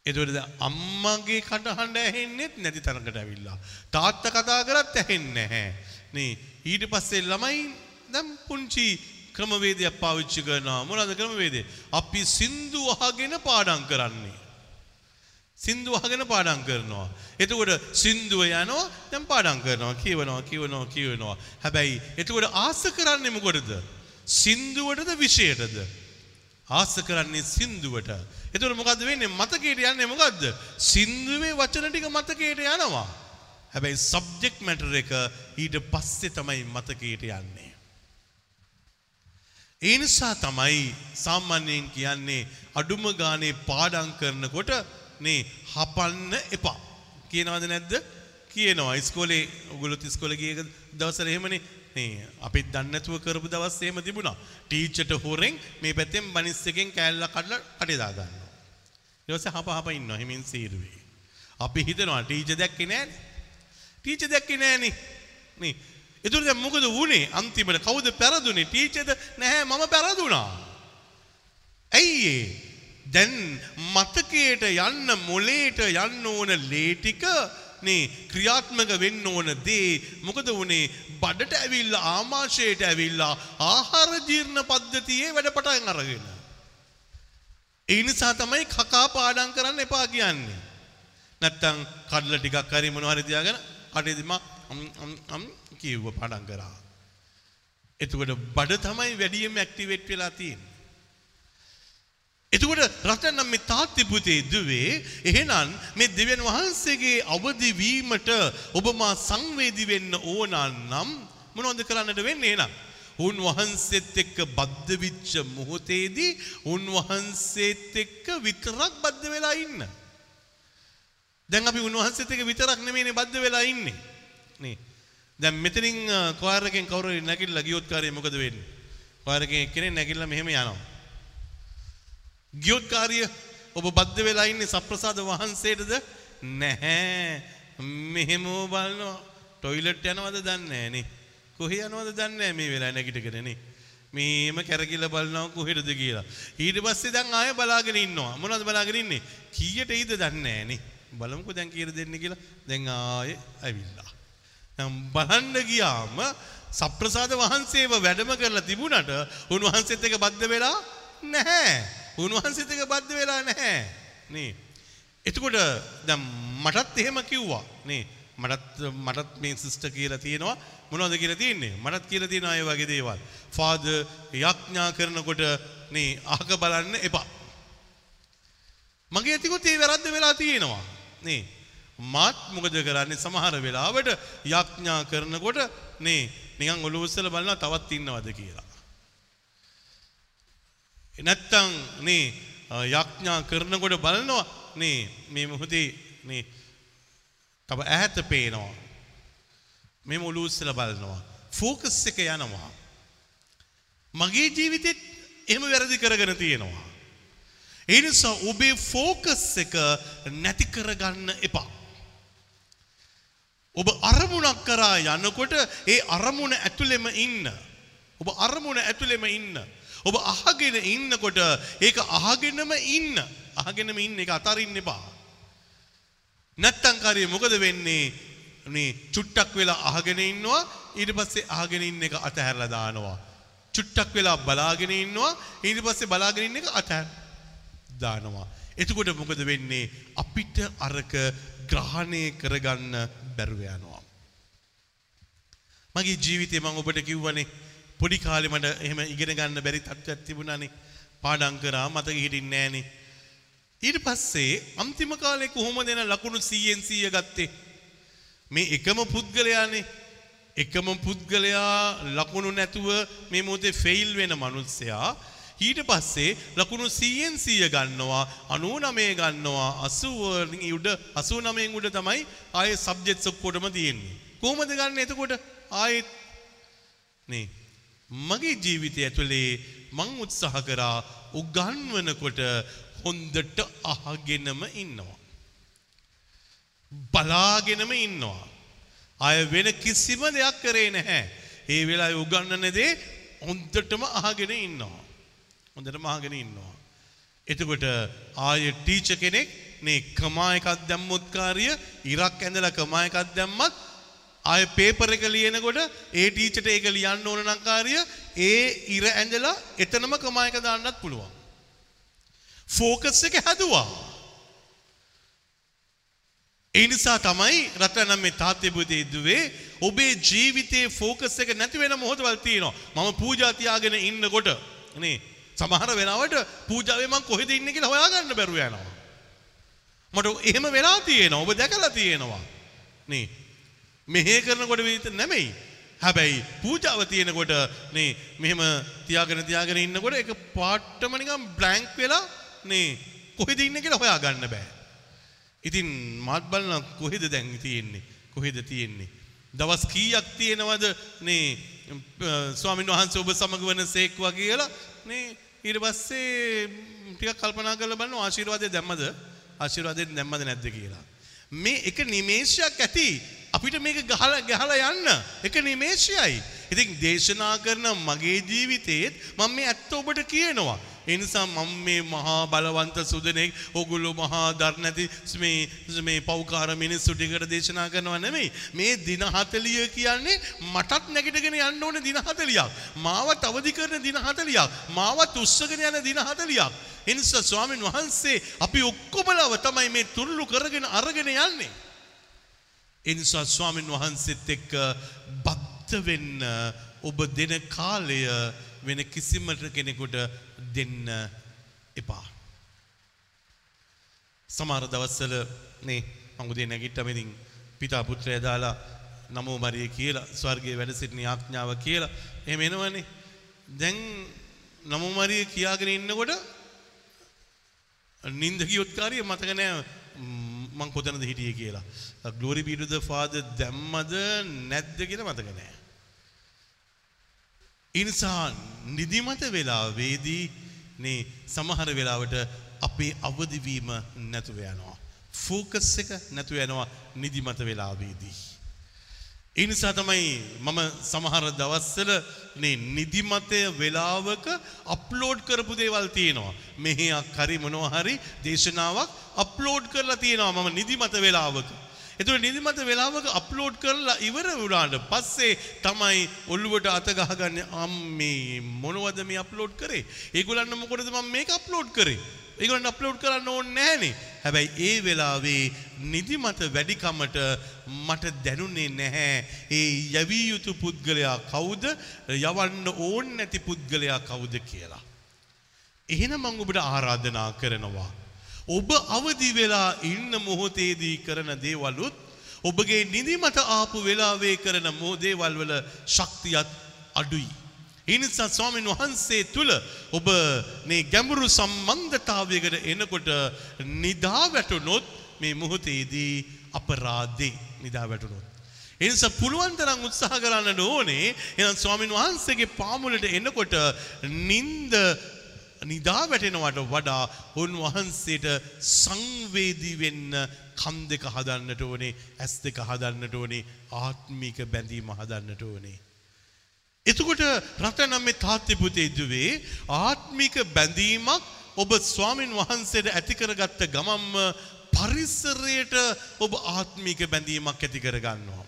එතකොට අම්මගේ කටහඬ ඇහෙන්නෙත් නැති තරකට ඇවිල්ලා. තාත්තා කතා කරත් ඇහෙන්නේ නැහැ. නේ ඊට පස්සේ ළමයි දැන් පුංචි ක්‍රමවේදයක් පාවිච්චි කරනවා. මොනවද ක්‍රමවේදය? අපි සින්දු අහගෙන පාඩම් කරන්නේ. සින්දු අහගෙන පාඩම් කරනවා. එතකොට සින්දුව යනවා දැන් පාඩම් කරනවා. කියවනවා කියවනවා කියවනවා. හැබැයි එතකොට ආස කරන්නේ මොකටද? සින්දුවටද විෂයටද? ආස කරන්නේ සින්දුවට. එතකොට මොකද්ද වෙන්නේ? මතකයට යන්නේ මොකද්ද? සින්දුවේ වචන ටික මතකයට යනවා. හැබැයි සබ්ජෙක්ට් මැටර් එක ඊට පස්සේ තමයි මතකයට යන්නේ. ඒ නිසා තමයි සාමාන්‍යයෙන් කියන්නේ අඩුම ගානේ පාඩම් කරනකොට නේ හපන්න එපා. කියනවද නැද්ද? කියනවා. ඉස්කෝලේ ඔයගොල්ලෝ ඉස්කෝලේ ගිය දවසට එහෙමනේ නේ අපි දන්නේ නැතුව කරපු දවස් එහෙම තිබුණා. ටීචර්ට හොරෙන් මේ පැත්තෙන් බනිස් එකෙන් කෑල්ලක් කඩලා කටේ දා ගන්නවා. ඊට පස්සේ හප හප ඉන්නවා හිමින් සීරුවේ. අපි හිතනවා ටීචර් දැක්කේ නෑනේ. ටීචර් දැක්කේ නෑනේ. නේ. ඒතර දැන් මොකද වුනේ? අන්තිමට කවුද පෙරදුනේ? ටීචර්ද නැහැ මම පෙරදුනා. ඇයි ඒ? දැන් මතකයට යන්න මොලේට යන්න ඕන ලේ ටික නේ ක්‍රියාත්මක වෙන්න ඕන දේ මොකද වුනේ බඩට ඇවිල්ලා ආමාශයට ඇවිල්ලා ආහාර ජීර්ණ පද්ධතියේ වැඩ පටන් අරගෙන. ඒ නිසා තමයි කකා පාඩම් කරන්න එපා කියන්නේ. නැත්තම් කඩල ටිකක් හරි මොනවා හරි තියාගෙන කටේදිම අම් කිව්ව පාඩම් කරා. එතකොට බඩ තමයි වැඩියෙන්ම ඇක්ටිවේට් වෙලා තියෙන්නේ. එතකොට රටනම් මේ තාත්ති පුතේ දුවේ එහෙනම් මේ දෙවියන් වහන්සේගේ අවදි වීමට ඔබ මා සංවේදී වෙන්න ඕන නම් මොනවද කරන්නට වෙන්නේ එහෙනම් උන්වහන්සේත් එක්ක බද්ධ වෙච්ච මොහොතේදී උන්වහන්සේත් එක්ක විතරක් බද්ධ වෙලා ඉන්න. දැන් අපි උන්වහන්සේත් එක්ක විතරක් නෙමෙයිනේ බද්ධ වෙලා ඉන්නේ. නේ. දැන් මෙතනින් කොයර් එකෙන් කවුරු හරි නැගිටලා ගියොත් කාර්යය මොකද වෙන්නේ? කොයර් එකෙන් එක්කෙනෙක් නැගිටලා මෙහෙම යනවා. ගියොත් කාර්ය ඔබ බද්ධ වෙලා ඉන්නේ සප්‍රසාද වහන්සේටද? නැහැ. මෙහෙම බලනවා. ටොයිලට් යනවද දන්නේ නැහැ නේ කොහේ යනවද දන්නේ නැහැ මේ වෙලාව නැගිටගෙන නේ. මේම කැරකිලා බලනවා කොහෙටද කියලා. ඊට පස්සේ දැන් ආයෙ බලාගෙන ඉන්නවා. මොනවද බලාගෙන ඉන්නේ? කීයට එයිද දන්නේ නැහැ නේ බලමුකෝ දැන් කීයට දෙන්නේ කියලා. දැන් ආයෙ ඇවිල්ලා. දැන් බලන්න ගියාම සප්‍රසාද වහන්සේව වැඩම කරලා තිබුණට උන්වහන්සේත් එක්ක බද්ධ වෙලා නැහැ. උන්වහන්සේත් එක බද්ධ වෙලා නැහැ. නේ. එතකොට දැන් මටත් එහෙම කිව්වා. නේ. මටත් මටත් මේ සිස්ටර් කියලා තියෙනවා. මොනවද කියලා තියෙන්නේ? මටත් කියලා තියෙනවා ඒ වගේ දේවල්. ෆාදර් යඥා කරනකොට නේ අහක බලන්න එපා. මගේ ඇතිකොත් ඒ වැරද්ද වෙලා තියෙනවා. නේ. මාත් මොකද කරන්නේ? සමහර වෙලාවට යඥා කරනකොට නේ නිකන් ඔළුව උස්සලා බලනවා තවත් ඉන්නවද කියලා. Eh, නැත්තං නේ යඥා කරනකොට බලනවා නේ මේ මොහොතේ නේ තව ඈත පේනවා මේ මුලුස්සල බලනවා ෆෝකස් එක යනවා මගේ ජීවිතෙත් එහෙම වැරදි කරගෙන තියෙනවා ඒ නිසා ඔබේ ෆෝකස් එක නැති කරගන්න එපා. ඔබ අරමුණක් කරා යනකොට ඒ අරමුණ ඇතුළෙම ඉන්න. ඔබ අරමුණ ඇතුළෙම ඉන්න. ඔබ අහගෙන ඉන්නකොට ඒක අහගෙනම ඉන්න. අහගෙනම ඉන්න එක අතරින්න එපා. නැත්තං කාරය මොකද වෙන්නේ මේ චුට්ටක් වෙලා අහගෙන ඉන්නවා ඊට පස්සේ අහගෙන ඉන්න එක අතහැරලා දානවා. චුට්ටක් වෙලා බලාගෙන ඉන්නවා ඊට පස්සේ බලාගෙන ඉන්න එක අතහැර දානවා. එතකොට මොකද වෙන්නේ අපිට අරක ග්‍රහණය කරගන්න බැරුව යනවා. මගේ ජීවිතේ මම ඔබට කිව්වනේ පොඩි කාලේ මට එහෙම ඉගෙන ගන්න බැරි තත්ත්වයක් තිබුණානේ. පාඩම් කරා මතක හිටින්නේ නැහනේ. ඊට පස්සේ අන්තිම කාලේ කොහොමද එන ලකුණු 100න් 100 ගත්තේ? මේ එකම පුද්ගලයානේ එකම පුද්ගලයා ලකුණු නැතුව මේ මොහොතේ ෆෙයිල් වෙන මිනිස්සයා ඊට පස්සේ ලකුණු 100න් 100 ගන්නවා 99 ගන්නවා 80 උඩ 89න් උඩ තමයි ආයේ සබ්ජෙක්ට්ස් ඔක්කොටම තියෙන්නේ කොහොමද ගන්න එතකොට ආයෙත් නේ මගේ ජීවිතය ඇතුලේ මං උත්සාහ කරා උගන්වනකොට හොඳට අහගෙනම ඉන්නවා බලාගෙනම ඉන්නවා අය වෙන කිසිම දෙයක් කරේ නැහැ. ඒ වෙලාවේ උගන්නන දේ හොඳටම අහගෙන ඉන්නවා. හොඳටම අහගෙන ඉන්නවා. එතකොට ආය ටීචර් කෙනෙක් මේ කමා එකක් දැම්මොත් කාර්ය ඉරක් ඇඳලා කමා එකක් දැම්මත් ආය පේපර් එක ලියනකොට ඒ ටීචර්ට ඒක ලියන්න ඕන නම් කාර්ය ඒ ඉර ඇඳලා එතනම කමා එක දාන්නත් පුළුවන්. ෆෝකස් එක හැදුවා. ඒ නිසා තමයි රත්නම් මේ තාත්තේ බුදේ දුවේ ඔබේ ජීවිතයේ ෆෝකස් එක නැති වෙන මොහොතවල් තියෙනවා. මම පූජා තියාගෙන ඉන්නකොට නේ සමහර වෙලාවට පූජාවේ මං කොහෙද ඉන්නේ කියලා හොයාගන්න බැරුව යනවා. මට එහෙම වෙලා තියෙනවා. ඔබ දැකලා තියෙනවා. නේ මෙහෙ කරනකොට විතර නෙමෙයි. හැබැයි පූජාව තියෙනකොට නේ මෙහෙම තියාගෙන තියාගෙන ඉන්නකොට ඒක පාට්ටම නිකන් බ්ලැන්ක් වෙලා නේ කොහෙද ඉන්නේ කියලා හොයාගන්න බෑ. ඉතින් මාත් බලන කොහෙද දැන් තියෙන්නේ කොහෙද තියෙන්නේ දවස් කීයක් තියෙනවද මේ ස්වාමීන් වහන්සේ ඔබ සමග වන සේක්වා කියලා මේ ඊට පස්සේ ටිකක් කල්පනා කරලා බලනවා ආශිර්වාදය දැම්මද ආශිර්වාදය දැම්මද නැද්ද කියලා මේ එක නිමේෂයක් ඇති අපිට මේක ගහලා ගහලා යන්න. එක නිමේෂයයි. ඉතින් දේශනා කරන මගේ ජීවිතේත් මම මේ ඇත්ත ඔබට කියනවා. එනිසා මම මේ මහා බලවන්ත සුදනෙක් ඔගොල්ලෝ මහා දර් නැති මේ මේ පෞකාර මිනිස්සු ටිකට දේශනා කරනවා නෙමෙයි. මේ දින 40 කියන්නේ මටත් නැගිටගෙන යන්න ඕන දින 40ක් මාවත් අවදි කරන දින 40ක් මාවත් උස්සගෙන යන දින 40ක් එනිසා ස්වාමින් වහන්සේ අපි ඔක්කොමලව තමයි මේ තුරුළු කරගෙන අරගෙන යන්නේ. එනිසා ස්වාමින් වහන්සේත් එක්ක බද්ධ වෙන්න ඔබ දෙන කාලය වෙන කිසිම කෙනෙකුට දෙන්න එපා. සමහර දවස්සල නේ මංගුදේ නැගිට්ටම ඉතින් පිතා පුත්‍රය දාලා නමෝ මරිය කියලා ස්වර්ගයේ වැඩ සිටින ආඥාව කියලා එහෙම එනවනේ. දැන් නමෝ මරිය කියාගෙන ඉන්නකොට නින්ද ගියොත් කාරිය මතක නෑ මං කොතනද හිටියේ කියලා. ග්ලෝරි බී ටු ද ෆාදර් දැම්මද නැද්ද කියලා මතක නෑ. ඉනිසා නිදිමත වෙලාවේදී නේ සමහර වෙලාවට අපේ අවදිවීම නැතුව යනවා. ෆෝකස් එක නැතුව යනවා නිදිමත වෙලාවේදී. ඒ නිසා තමයි මම සමහර දවස්වල මේ නිදිමතය වෙලාවක අප්ලෝඩ් කරපු දේවල් තියෙනවා. මෙහෙයක් හරි මොනවා හරි දේශනාවක් අප්ලෝඩ් කරලා තියෙනවා මම නිදිමත වෙලාවක. එතුට නිදිමත වෙලාවක අප්ලෝඩ් කරලා ඉවර වුණාට පස්සේ තමයි ඔල්ලුවට අත ගහගන්න අම්මේ මොනවද මේ අප්ලෝඩ් කරේ ඒගොල්ලන්න මොකටද මම මේක අප්ලෝඩ් කරේ ඒගොල්ලන්ට අප්ලෝඩ් කරන්න ඕනේ නැහනේ. හැබැයි ඒ වෙලාවේ නිදිමත වැඩිකමට මට දැනුනේ නැහැ. ඒ යවිය යුතු පුද්ගලයා කවුද? යවන්න ඕන් නැති පුද්ගලයා කවුද කියලා. එහෙනම් මම ඔබට ආරාධනා කරනවා. ඔබ අවදි වෙලා ඉන්න මොහොතේදී කරන දේවලුත් ඔබගේ නිදිමත ආපු වෙලාවේ කරන මෝදේවල් වල ශක්තියත් අඩුයි. එනිසා ස්වාමීන් වහන්සේ තුළ ඔබ මේ ගැඹුරු සම්බන්ධතාවයකට එනකොට නිදා වැටුනොත් මේ මොහොතේදී අපරාධේ නිදා වැටුනොත්. එනිසා පුළුවන් තරම් උත්සාහ කරන්න ඕනේ එහෙනම් ස්වාමීන් වහන්සේගේ පාමුලට එනකොට නිନ୍ଦ නිදා වැටෙනවට වඩා උන්වහන්සේට සංවේදී වෙන්න කන් දෙක හදන්නට ඕනේ ඇස් දෙක හදන්නට ඕනේ ආත්මික බැඳීම හදන්නට ඕනේ. එතකොට රටනම් මේ තාත්‍ය පුතේ දුවේ ආත්මික බැඳීමක් ඔබ ස්වාමින් වහන්සේට ඇති කරගත්ත ගමම්ම පරිසරයට ඔබ ආත්මික බැඳීමක් ඇති කරගන්නවා.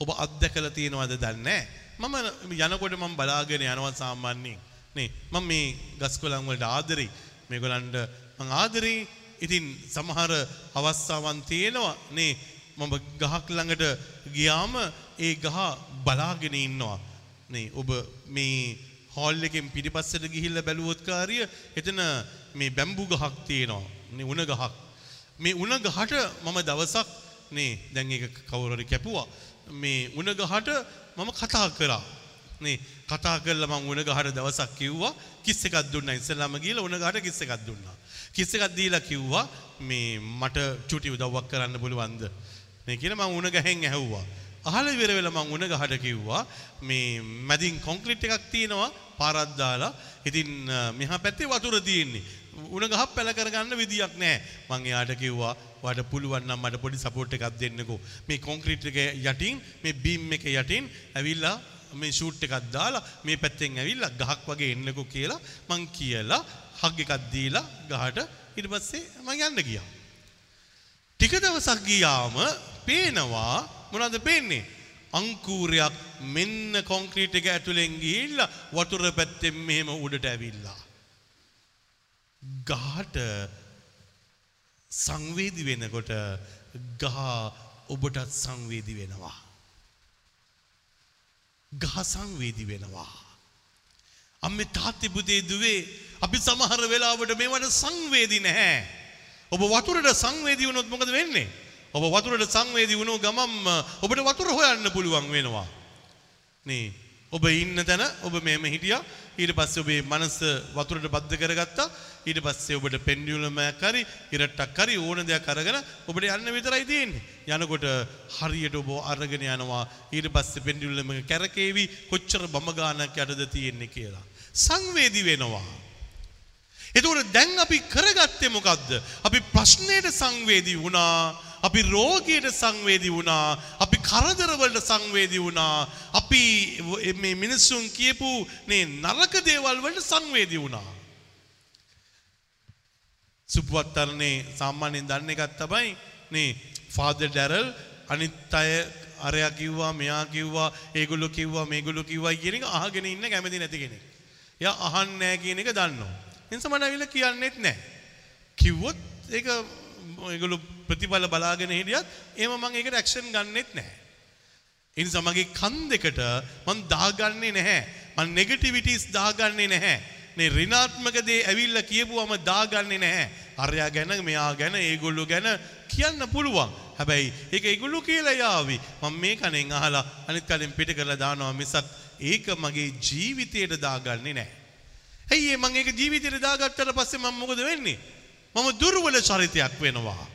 ඔබ අත්දැකලා තියෙනවද දන්නේ මම යනකොට මම බලාගෙන යනවා සාමාන්‍යයෙන්. නේ මම මේ ගස්කොළන් වලට ආදරෙයි. මේගොල්ලන්ට මං ආදරෙයි. ඉතින් සමහර අවස්ථාවන් තියෙනවා. නේ මම ගහක් ළඟට ගියාම ඒ ගහ බලාගෙන ඉන්නවා. නේ ඔබ මේ හෝල් එකෙන් පිටිපස්සට ගිහිල්ලා බැලුවොත් කාරිය එතන මේ බැම්බු ගහක් තියෙනවා. නේ උණ ගහක්. මේ උණ ගහට මම දවසක් නේ දැන් ඒක කවුරු හරි කැපුවා. මේ උණ ගහට මම කතා කරා. නේ කතා කරලා මං උණ ගහට දවසක් කිව්වා කිස් එකක් දුන්නා ඉස්සෙල්ලාම ගිහලා උණ ගහට කිස් එකක් දුන්නා. කිස් එකක් දීලා කිව්වා මේ මට චුටි උදව්වක් කරන්න පුළුවන්ද? මේ කියලා මං උණ ගහෙන් ඇහුවා. අහලා ඉවර වෙලා මං උණ ගහට කිව්වා. මේ මැදින් කොන්ක්‍රීට් එකක් තියෙනවා පාරක් දාලා. ඉතින් මෙහා පැත්තේ වතුර තියෙන්නේ. උණ ගහ පැල කරගන්න විදියක් නැහැ. මං එයාට කිව්වා වාට පුළුවන් නම් මට පොඩි සපෝට් එකක් දෙන්නකෝ. මේ කොන්ක්‍රීට් එක යටින් මේ බීම් එක යටින් ඇවිල්ලා මේ ෂූට් එකක් දාලා මේ පැත්තෙන් ඇවිල්ලා ගහක් වගේ එන්නකෝ කියලා මං කියලා හග් එකක් දීලා ගහට ඊට පස්සේ මං යන්න ගියා. ටික දවසක් ගියාම පේනවා මොනවද පේන්නේ අංකූරයක් මෙන්න කොන්ක්‍රීට් එක ඇතුලෙන් ගිහිල්ලා වතුර පැත්තෙන් මෙහෙම උඩට ඇවිල්ලා ගහට සංවේදි වෙනකොට ගහ ඔබටත් සංවේදි වෙනවා. ගහ සංවේදි වෙනවා. අම්මේ තාත්ති පුතේ දුවේ අපි සමහර වෙලාවට මේවට සංවේදී නැහැ. ඔබ වතුරට සංවේදී වුණොත් මොකද වෙන්නේ? ඔබ වතුරට සංවේදී වුණොත් ගමම් ඔබට වතුර හොයන්න පුළුවන් වෙනවා. නේ ඔබ ඉන්න තැන ඔබ මෙහෙම හිටියා. ඊට පස්සේ ඔබේ මනස වතුරට බද්ධ කරගත්තා. ඊට පස්සේ ඔබට පෙන්ඩියුලමයක් හරි ඉරට්ටක් හරි ඕන දෙයක් අරගෙන ඔබට යන්න විතරයි තියෙන්නේ. යනකොට හරියට ඔබ අරගෙන යනවා. ඊට පස්සේ පෙන්ඩියුලම කැරකේවි කොච්චර බම ගානක් යටද තියෙන්නේ කියලා. සංවේදී වෙනවා. එතකොට දැන් අපි කරගත්තේ මොකද්ද? අපි ප්‍රශ්නයට සංවේදී වුණා. අපි රෝගයට සංවේදී වුණා අපි කරදරවලට සංවේදී වුණා අපි මේ මිනිස්සුන් කියපු නේ නරක දේවල් වලට සංවේදී වුණා සුපුවත්තරනේ සාමාන්‍යයෙන් දන්න එකක් තමයි නේ ෆාදර් ඩැරල් අනිත් අය අරයා කිව්වා මෙයා කිව්වා ඒගොල්ලෝ කිව්වා මේගොල්ලෝ කිව්වා කියන එක අහගෙන ඉන්න කැමති නැති කෙනෙක්. එයා අහන්නේ නැහැ කියන එක දන්නවා. එනිසා මම ඇවිල්ලා කියන්නෙත් නැහැ. කිව්වොත් ඒක ඒගොල්ලෝ ප්‍රතිඵල බලාගෙන හිටියත් එහෙම මම ඒකට ඇක්ෂන් ගන්නෙත් නැහැ. ඒ නිසා මගේ කන් දෙකට මම දාගන්නේ නැහැ. මම නෙගටිවිටිස් දාගන්නේ නැහැ. මේ ඍණාත්මක දේ ඇවිල්ලා කියපුවම දාගන්නේ නැහැ. අරයා ගැන මෙයා ගැන ඒගොල්ලෝ ගැන කියන්න පුළුවන්. හැබැයි ඒක ඒගොල්ලෝ කියලා යාවි. මම මේ කණෙන් අහලා අනිත් කණෙන් පිට කරලා දානවා මිසක් ඒක මගේ ජීවිතයට දාගන්නේ නැහැ. ඇයි මම ඒක ජීවිතයට දාගත්තට පස්සේ මම මොකද වෙන්නේ? මම දුර්වල චරිතයක් වෙනවා.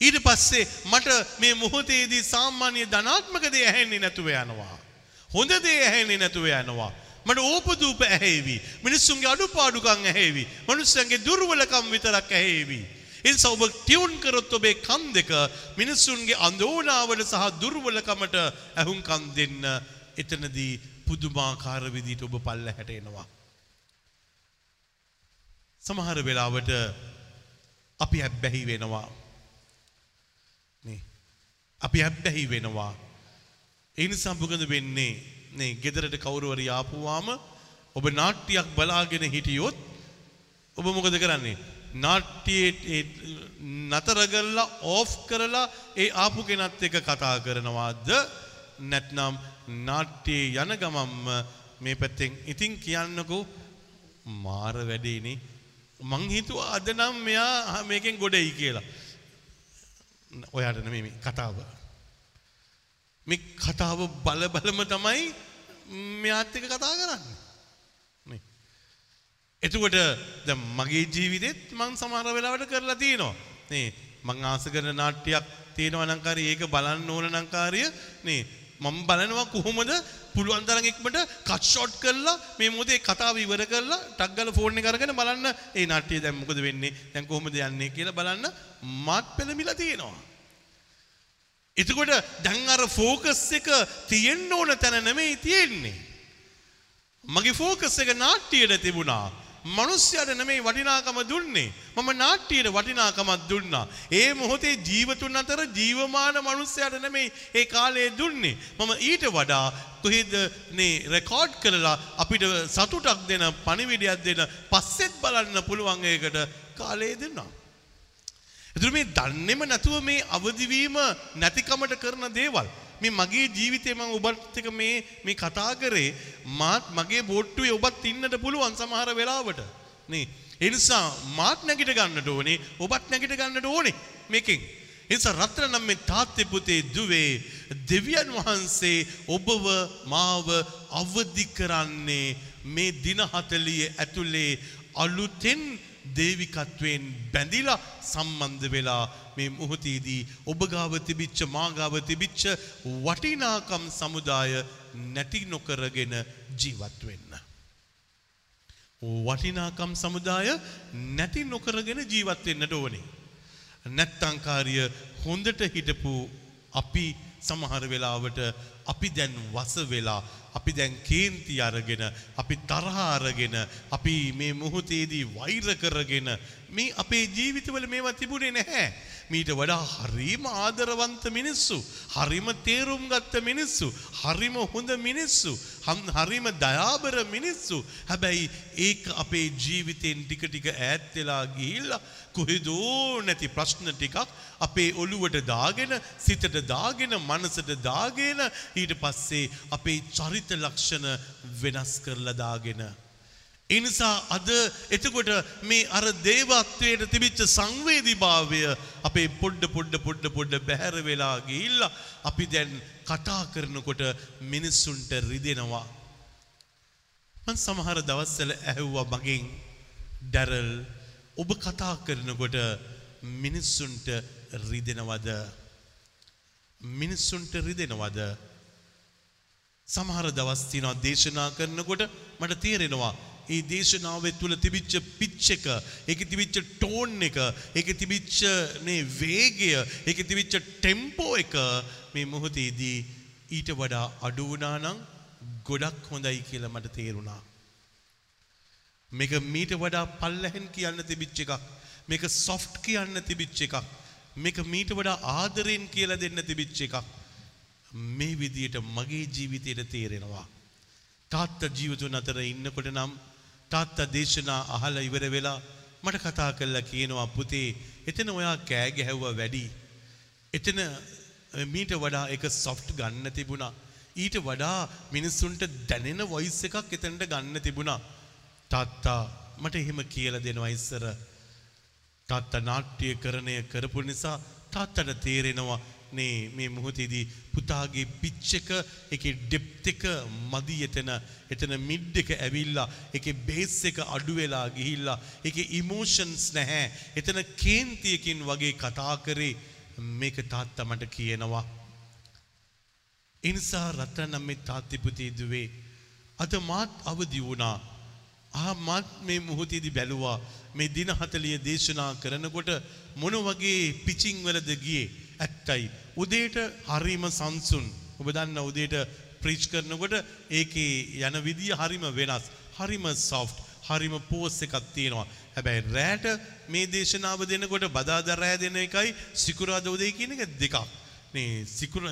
ඊට පස්සේ මට මේ මොහොතේදී සාමාන්‍ය ධනාත්මක දේ ඇහෙන්නේ නැතුව යනවා. හොඳ දේ ඇහෙන්නේ නැතුව යනවා. මට ඕපදූප ඇහෙවි. මිනිස්සුන්ගේ අඩුපාඩුකම් ඇහෙවි. මිනිස්සුන්ගේ දුර්වලකම් විතරක් ඇහෙවි. එනිසා ඔබ ටියුන් කරොත් ඔබේ කන් දෙක මිනිස්සුන්ගේ අඳෝනාවට සහ දුර්වලකමට ඇහුම්කන් දෙන්න එතනදී පුදුමාකාර විදිහට ඔබ පල්ලහැට එනවා. සමහර වෙලාවට අපි හැබ්බැහි වෙනවා. අපි හැබ්බැහි වෙනවා. ඒ නිසා මොකද වෙන්නේ? නේ ගෙදරට කවුරු හරි ආපුවාම ඔබ නාට්‍යයක් බලාගෙන හිටියොත් ඔබ මොකද කරන්නේ? නාට්‍යයේ නතර කරලා ඕෆ් කරලා ඒ ආපු කෙනත් එක්ක කතා කරනවාද නැත්නම් නාට්‍යයේ යන ගමම්ම මේ පැත්තෙන් ඉතින් කියන්නකෝ මාර වැඩේනේ මං හිතුවා අද නම් මෙයා මේකෙන් ගොඩෙයි කියලා. ඔයාට නෙමෙයි මේ කතාව. මේ කතාව බල බලම තමයි මෙයාත් එක්ක කතා කරන්නේ. නේ. එතකොට දැන් මගේ ජීවිතෙත් මං සමහර වෙලාවට කරලා තියෙනවා. නේ මං ආස කරන නාට්‍යයක් තියෙනවා නම් කාරිය ඒක බලන්න ඕන නම් කාරිය නේ මම බලනවා කොහොමද පුළුවන් තරම් ඉක්මනට කට් ෂොට් කරලා මේ මොහොතේ කතාව ඉවර කරලා ටක් ගාලා ෆෝන් එක අරගෙන බලන්න ඒ නාට්‍යය දැන් මොකද වෙන්නේ දැන් කොහොමද යන්නේ කියලා බලන්න මාත් පෙළමිලා තියෙනවා. එතකොට දැන් අර ෆෝකස් එක තියෙන්න ඕන තැන නෙමෙයි තියෙන්නේ. මගේ ෆෝකස් එක නාට්‍යයට තිබුණා. මනුස්්‍යයට නෙමෙයි වටිනාකම දුන්නේ. මම නාට්‍යයට වටිනාකමත් දුන්නා. ඒ මොහොතේ ජීවතුන් අතර ජීවමාන මනුස්්‍යයට නෙමෙයි ඒ කාලයේ දුන්නේ. මම ඊට වඩා කොහෙද නේ රෙකෝඩ් කරලා අපිට සතුටක් දෙන පණිවිඩයක් දෙන පස්සෙත් බලන්න පුළුවන් ඒකට කාලය දෙන්නා. එතුර මේ දන්නෙම නැතුව මේ අවදිවීම නැතිකමට කරන දේවල්. මේ මගේ ජීවිතය මං ඔබත් එක මේ මේ කතා කරේ මාත් මගේ බොට්ටුවේ ඔබත් ඉන්නට පුළුවන් සමහර වෙලාවට. නේ. එනිසා මාත් නැගිට ගන්නට ඕනේ ඔබත් නැගිට ගන්නට ඕනේ මේකෙන්. එනිසා රත්‍ර නම් මේ තාත්තේ පුතේ දුවේ දෙවියන් වහන්සේ ඔබව මාව අවදි කරන්නේ මේ දින 40 ඇතුලේ අලුතෙන් දේවිකත්වයෙන් බැඳිලා සම්බන්ධ වෙලා මේ මොහොතේදී ඔබ ගාව තිබිච්ච මා ගාව තිබිච්ච වටිනාකම් සමුදාය නැති නොකරගෙන ජීවත් වෙන්න. වටිනාකම් සමුදාය නැති නොකරගෙන ජීවත් වෙන්නට ඕනේ. නැත්තංකාරිය හොඳට හිටපු අපි සමහර වෙලාවට අපි දැන් වස වෙලා අපි දැන් කේන්ති අරගෙන අපි තරහ අරගෙන අපි මේ මොහොතේදී වෛර කරගෙන මේ අපේ ජීවිතවල මේවා තිබුණේ නැහැ. මීට වඩා හරිම ආදරවන්ත මිනිස්සු, හරිම තේරුම් ගත්ත මිනිස්සු, හරිම හොඳ මිනිස්සු, හරිම දයාබර මිනිස්සු. හැබැයි ඒක අපේ ජීවිතෙන් ටික ටික ඈත් වෙලා ගිහිල්ලා කොහෙදෝ නැති ප්‍රශ්න ටිකක් අපේ ඔළුවට දාගෙන සිතට දාගෙන මනසට දාගෙන ඊට පස්සේ අපේ චරිත ලක්ෂණ වෙනස් කරලා දාගෙන එනිසා අද එතකොට මේ අර දේවත්වයට තිබිච්ච සංවේදීභාවය අපේ පොඩ්ඩ පොඩ්ඩ පොඩ්ඩ පොඩ්ඩ බැහැර වෙලා ගිහිල්ලා අපි දැන් කතා කරනකොට මිනිස්සුන්ට රිදෙනවා. මං සමහර දවස්වල ඇහුවා මගෙන් ඩැරල් ඔබ කතා කරනකොට මිනිස්සුන්ට රිදෙනවද? මිනිස්සුන්ට රිදෙනවද? සමහර දවස් තියෙනවා දේශනා කරනකොට මට තේරෙනවා ඒ දේශනාවේ තුල තිබිච්ච පිච් එක, ඒකේ තිබිච්ච ටෝන් එක, ඒකේ තිබිච්ච මේ වේගය, ඒකේ තිබිච්ච ටෙම්පෝ එක මේ මොහොතේදී ඊට වඩා අඩු වුණා නම් ගොඩක් හොඳයි කියලා මට තේරුණා. මේක මීට වඩා පල්ලැහෙන් කියන්න තිබිච්ච එකක්. මේක සොෆ්ට් කියන්න තිබිච්ච එකක්. මේක මීට වඩා ආදරෙන් කියලා දෙන්න තිබිච්ච එකක්. මේ විදියට මගේ ජීවිතයට තේරෙනවා. තාත්තා ජීවිතුන් අතර ඉන්නකොට නම් තාත්තා දේශනා අහලා ඉවර වෙලා මට කතා කරලා කියනවා පුතේ එතන ඔයා කෑ ගැහැව්වා වැඩි. එතන මීට වඩා එක සොෆ්ට් ගන්න තිබුණා. ඊට වඩා මිනිස්සුන්ට දැනෙන වොයිස් එකක් එතනට ගන්න තිබුණා. තාත්තා මට එහෙම කියලා දෙනවා ඉස්සර. තාත්තා නාට්‍යකරණය කරපු නිසා තාත්තට තේරෙනවා නේ මේ මොහොතේදී පුතාගේ පිච් එක ඒකේ ඩෙප්ත් එක මදි එතන. එතන මිඩ් එක ඇවිල්ලා ඒකේ බේස් එක අඩු වෙලා ගිහිල්ලා ඒකේ ඉමෝෂන්ස් නැහැ. එතන කේන්තියකින් වගේ කතා කරේ. මේක තාත්තා මට කියනවා. ඒ නිසා රතන මේ තාත්ති පුතේ දුවේ අද මාත් අවදි වුණා. ආ මාත් මේ මොහොතේදී බැලුවා. මේ දින 40 දේශනා කරනකොට මොන වගේ පිචින් වලද ගියේ? ඇත්තයි. උදේට හරිම සංසුන්. ඔබ දන්න උදේට ප්‍රීච් කරනකොට ඒකේ යන විදිය හරිම වෙනස් හරිම සොෆ්ට් හරිම පෝස් එකක් තියෙනවා. හැබැයි රෑට මේ දේශනාව දෙනකොට බදාදා රෑ දෙන එකයි සිකුරාදා උදේ කියන එක දෙකක්. මේ සිකුර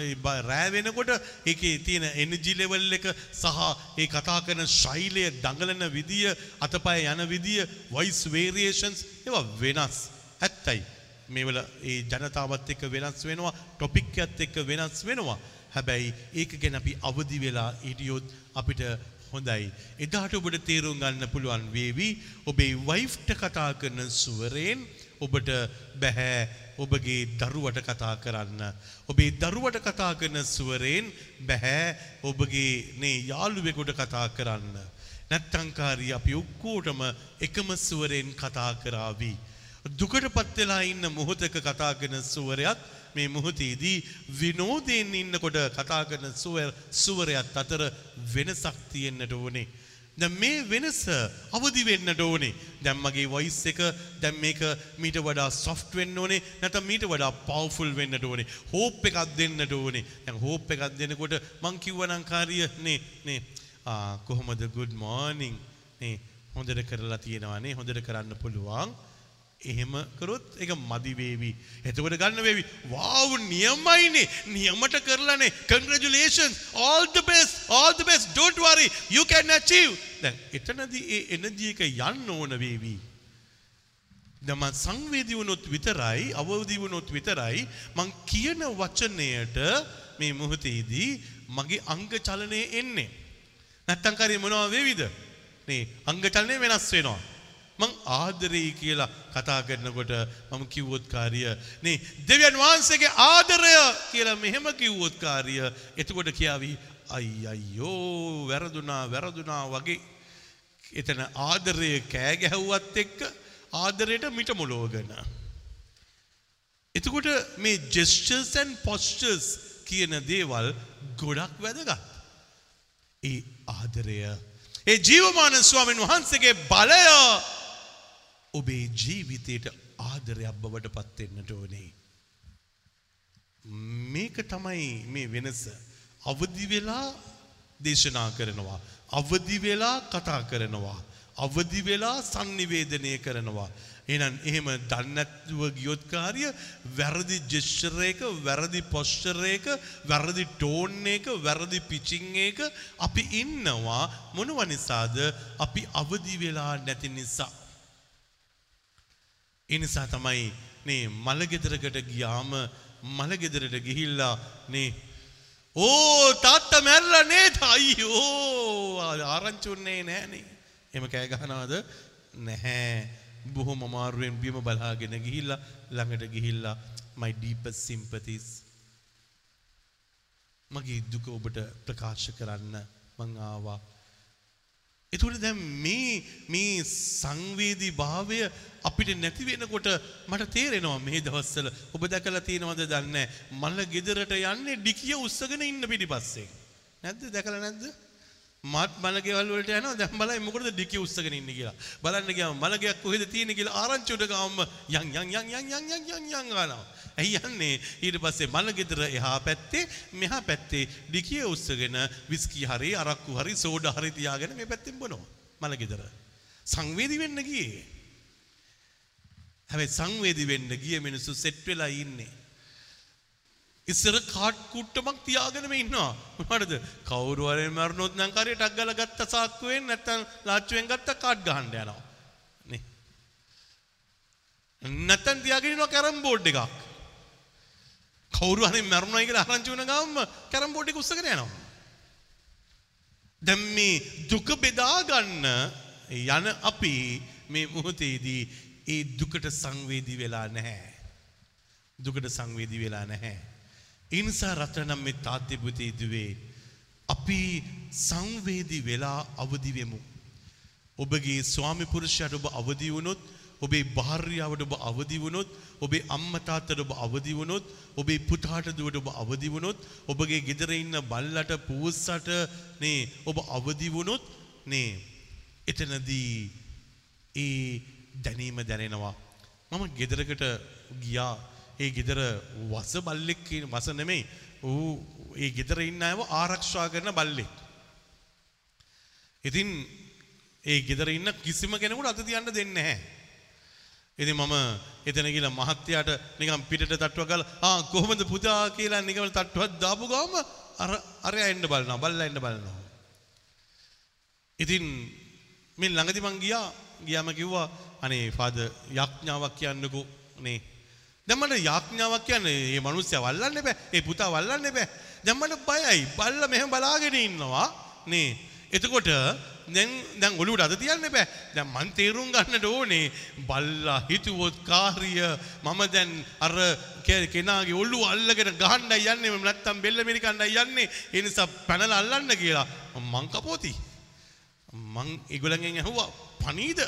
රෑ වෙනකොට ඒකේ තියෙන එනර්ජි ලෙවල් එක සහ ඒ කතා කරන ශෛලය දඟලන විදිය අතපය යන විදිය වොයිස් වේරියේෂන්ස් ඒවා වෙනස්. ඇත්තයි. මේවල ඒ ජනතාවත් එක්ක වෙනස් වෙනවා ටොපික් එකත් එක්ක වෙනස් වෙනවා හැබැයි ඒක ගැන අපි අවදි වෙලා හිටියොත් අපිට හොඳයි එදාට ඔබට තේරුම් ගන්න පුළුවන් වේවි ඔබේ වයිෆ්ට කතා කරන සුවරයෙන් ඔබට බැහැ ඔබගේ දරුවට කතා කරන්න. ඔබේ දරුවට කතා කරන සුවරයෙන් බැහැ ඔබගේ නේ යාළුවෙකුට කතා කරන්න. නැත්තංකාරී අපි ඔක්කෝටම එකම සුවරයෙන් කතා කරාවී. දුකට පත්වෙලා ඉන්න මොහොතක කතාගෙන සුවරයත් මේ මොහොතේදී විනෝදයෙන් ඉන්නකොට කතා කරන සුවරයත් අතර වෙනසක් තියෙන්නට ඕනේ. දැන් මේ වෙනස අවදි වෙන්නට ඕනේ. දැන් මගේ වොයිස් එක දැන් මේක මීට වඩා සොෆ්ට් වෙන්න ඕනේ. නැත්නම් මීට වඩා පවර්ෆුල් වෙන්නට ඕනේ. හෝප් එකක් දෙන්නට ඕනේ. දැන් හෝප් එකක් දෙනකොට මං කිව්වනම් කාර්ය නේ නේ ආ කොහොමද good morning නේ හොඳට කරලා තියෙනවා නේ හොඳට කරන්න පුළුවන්. එහෙම කරොත් ඒක මදි වේවි. එතකොට ගන්න වේවි. wow නියමයිනේ. නියමට කරලානේ. congratulations all the best all the best don't worry you can achieve. දැන් එතනදී ඒ එනර්ජි එක යන්න ඕන වේවි. දැන් මං සංවේදී වුණොත් විතරයි අවදි වුණොත් විතරයි මං කියන වචනයට මේ මොහොතේදී මගේ අංග චලනය එන්නේ. නැත්තම් කරේ මොනවා වේවිද? නේ අංග චලනය වෙනස් වෙනවා. මං ආදරෙයි කියලා කතා කරනකොට මම කිව්වොත් කාර්ය නේ දෙවියන් වහන්සේගේ ආදරය කියලා මෙහෙම කිව්වොත් කාර්ය එතකොට කියාවි අයි අයියෝ වැරදුනා වැරදුනා වගේ. එතන ආදරය කෑ ගැහුවත් එක්ක ආදරයට මිට මොලෝගන එතකොට මේ ජෙස්චර්ස් and postures කියන දේවල් ගොඩක් වැදගත්. ඒ ආදරය. ඒ ජීවමාන ස්වාමීන් වහන්සේගේ බලය ඔබේ ජීවිතයට ආදරයක් බවට පත්වෙන්නට ඕනේ. මේක තමයි මේ වෙනස. අවදි වෙලා දේශනා කරනවා. අවදි වෙලා කතා කරනවා. අවදි වෙලා sannivedanaya කරනවා. එහෙනම් එහෙම දන්නේ නැතුව ගියොත් කාර්ය වැරදි ජෙස්චර් එක, වැරදි පොස්චර් එක, වැරදි ටෝන් එක, වැරදි පිචින් එක අපි ඉන්නවා මොනව නිසාද? අපි අවදි වෙලා නැති නිසා. ඒ නිසා තමයි නේ මලගෙදරකට ගියාම මලගෙදරට ගිහිල්ලා නේ ඕ තාත්තා මැරලා නේද? අයියෝ! ආරංචි උන්නේ නෑනේ එහෙම කෑ ගහනවද? නැහැ. බොහොම අමාරුවෙන් බිම බලාගෙන ගිහිල්ලා ළඟට ගිහිල්ලා my deepest sympathies. මගේ දුක ඔබට ප්‍රකාශ කරන්න මං ආවා. එතුට දැම් මේ මේ සංවේදී භාවය අපිට නැති වෙනකොට මට තේරෙනවා මේ දවස්සල ඔබ දැකලා තියෙනවද දන්න මල්ල ගෙදරට යන්නේ ඩිකිය උත්සගෙන ඉන්න පිටි පස්සේ. නැද්ද දැකල නැද්ද. මත් මලගෙවල්ලට යන දැම් බලයි මොකද ඩිකි උත්සගෙන ඉන්න කියලා බලන්න ගියාම මලගයක් කොහෙද තියෙන කියලා ආරංචියට ගාම යන් යන් යන් යන් යන් යන් යන් යන් ගානවා. ඇයි යන්නේ ඊට පස්සේ මලගෙදර එහා පැත්තේ මෙහා පැත්තේ ඩිකිය උත්සගෙන විස්කි හරි අරක්කු හරි සෝඩා හරි තියාගෙන මේ පැත්තෙන් බොනවා මලගෙදර. සංවේදී වෙන්න ගියේ. හැබැයි සංවේදී වෙන්න ගිය මිනිස්සු සෙට් වෙලා ඉන්නේ. ඉස්සර කාට් කුට්ටමක් තියාගෙනම ඉන්නවා. මොනවටද? කවුරු හරි මරනොත් නම් කාරිය ටක් ගාලා ගත්ත සාක්කුවෙන් නැත්තම් ලාච්චුවෙන් ගත්ත කාඩ් ගහන්න යනවා. නේ. නැත්තම් තියාගෙන ඉන්නවා කැරම් බෝඩ් එකක්. කවුරු හරි මරුණයි කියලා ආරංචි වුණ ගමන් කැරම් බෝඩ් එක උස්සගෙන යනවා. දැන් මේ දුක බෙදා ගන්න යන අපි මේ මොහොතේදී ඒ දුකට සංවේදී වෙලා නැහැ. දුකට සංවේදී වෙලා නැහැ. ඉනිසා රටනම් මේ තාත්්‍යපති ඉදුවේ. අපි සංවේදී වෙලා අවදිවෙමු. ඔබගේ ස්වාමිපුරුෂයට ඔබ අවදිවුණොත් ඔබේ භාර්යාවට ඔබ අවදිවුණොත් ඔබේ අම්මතාත්තට ඔබ අවදිවුණොත් ඔබේ පුතාට දුවට ඔබ අවදිවුණොත් ඔබගේ ගෙදර ඉන්න බල්ලට පූස්සට නේ ඔබ අවදිවුණොත් නේ එතනදී ඒ දැනීම දැනෙනවා මම ගෙදරකට ගියා ඒ ගෙදර වස බල්ලෙක් කියන වස නෙමෙයි ඌ ඒ ගෙදර ඉන්න අයව ආරක්ෂා කරන බල්ලෙක් ඉතින් ඒ ගෙදර ඉන්න කිසිම කෙනෙකුට අත තියන්න දෙන්නේ නැහැ ඉතින් මම එතන ගිහලා මහත්තයාට නිකන් පිටට තට්ටුවක් ගාලා ආ කොහොමද පුතා කියලා නිකන් තට්ටුවක් දාපු ගාම අර අරයා එන්න බලනවා බල්ලා එන්න බලනවා. ඉතින් මේ ළඟදි මං ගියා ගියාම කිව්වා අනේ ෆාදර් යාඥාවක් කියන්නකෝ නේ. දැන් මට යාඥාවක් කියන්නේ මේ මිනිස්සයා වල්ලන්න බෑ. ඒ පුතා වල්ලන්න බෑ. දැන් මට බයයි. බල්ලා මෙහෙම බලාගෙන ඉන්නවා නේ. එතකොට දැන් දැන් ඔලුවට අද තියන්න බෑ. දැන් මං තේරුම් ගන්නට ඕනේ බල්ලා හිතුවොත් කාර්ය මම දැන් අර කෙනාගේ ඔළුව අල්ලගෙන ගහන්නයි යන්නේ මම නැත්තම් බෙල්ල මිරිකන්නයි යන්නේ. ඒ නිසා පැනලා අල්ලන්න කියලා මං කපෝති. මං ඒගොල්ලන්ගෙන් ඇහුවා පණීද?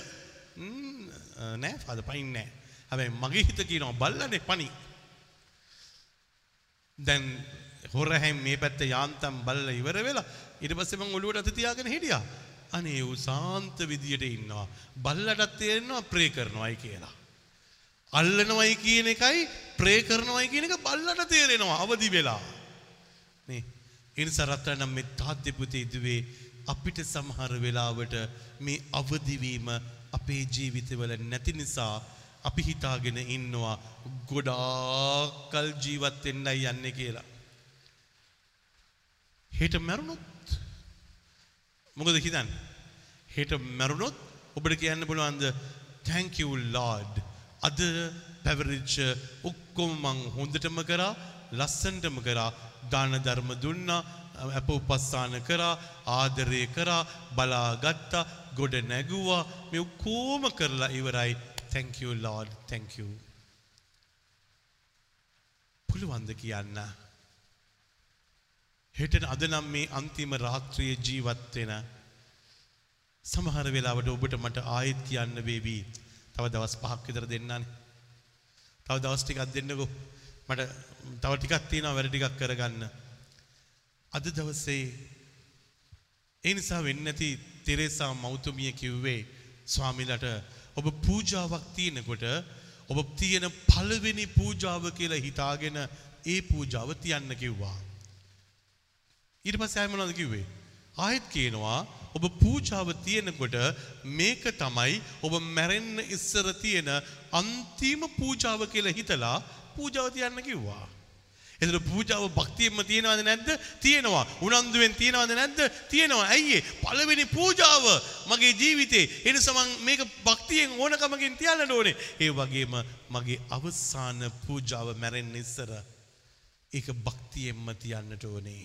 නෑ ෆාදර් පයින් නෑ. හැබැයි මගේ හිත කියනවා බල්ලනේ පණි. දැන් හොරහැම් මේ පැත්ත යාන්තම් බල්ල ඉවර වෙලා ඊට පස්සේ මං ඔළුවට අත තියාගෙන හිටියා. අනේ ඌ සාන්ත විදියට ඉන්නවා. බල්ලටත් තේරෙනවා ප්‍රේ කරනවායි කියලා. අල්ලනවයි කියන එකයි ප්‍රේ කරනවයි කියන එක බල්ලට තේරෙනවා අවදි වෙලා. නේ. ඒ නිසා රත්තරනම් මේ තාත්ති පුතේ ඉදුවේ අපිට සමහර වෙලාවට මේ අවදිවීම අපේ ජීවිතවල නැති නිසා අපි හිතාගෙන ඉන්නවා ගොඩාක්කල් ජීවත් වෙන්නයි යන්නේ කියලා. හෙට මැරුණොත් මොකද හිතන්න? හෙට මැරුණොත් ඔබට කියන්න පුළුවන්ද thank you lord. අද පැවරිච්ච ඔක්කොම මං හොඳටම කරා ලස්සනටම කරා දාන ධර්ම දුන්නා අප උපස්ථාන කරා ආදරය කරා බලාගත්තා ගොඩ නැගුවා මේ ඔක්කොම කරලා ඉවරයි. Thank you lord thank you පුළුවන්ද කියන්න හෙට අද නම් මේ අන්තිම රාත්‍රිය ජීවත් වෙන සමහර වෙලාවට ඔබට මට ආයෙත් කියන්න වේවි. තව දවස් පහක් විතර දෙන්නනේ. තව දවස් ටිකක් දෙන්නකෝ. මට තව ටිකක් තියෙනවා වැඩ ටිකක් කරගන්න. අද දවසේ ඒ නිසා වෙන්නේ නැති තෙරේසා මෞතුමිය කිව්වේ ස්වාමිලට ඔබ පූජාවක් තියෙනකොට ඔබ තියෙන පළවෙනි පූජාව කියලා හිතාගෙන ඒ පූජාව තියන්න කිව්වා. ඊට පස්සේ ආයෙ මොනවද කිව්වේ? ආයෙත් කියනවා ඔබ පූජාව තියෙනකොට මේක තමයි ඔබ මැරෙන්න ඉස්සර තියෙන අන්තිම පූජාව කියලා හිතලා පූජාව තියන්න කිව්වා. එතන පූජාව භක්තියෙන්ම තියෙනවද නැද්ද? තියෙනවා. උනන්දුවෙන් තියෙනවද නැද්ද? තියෙනවා. ඇයි ඒ? පළවෙනි පූජාව මගේ ජීවිතේ. ඒ නිසා මම මේක භක්තියෙන් ඕනකමකින් තියන්න ඕනේ. ඒ වගේම මගේ අවසාන පූජාව මැරෙන්න ඉස්සර ඒක භක්තියෙන්ම තියන්නට ඕනේ.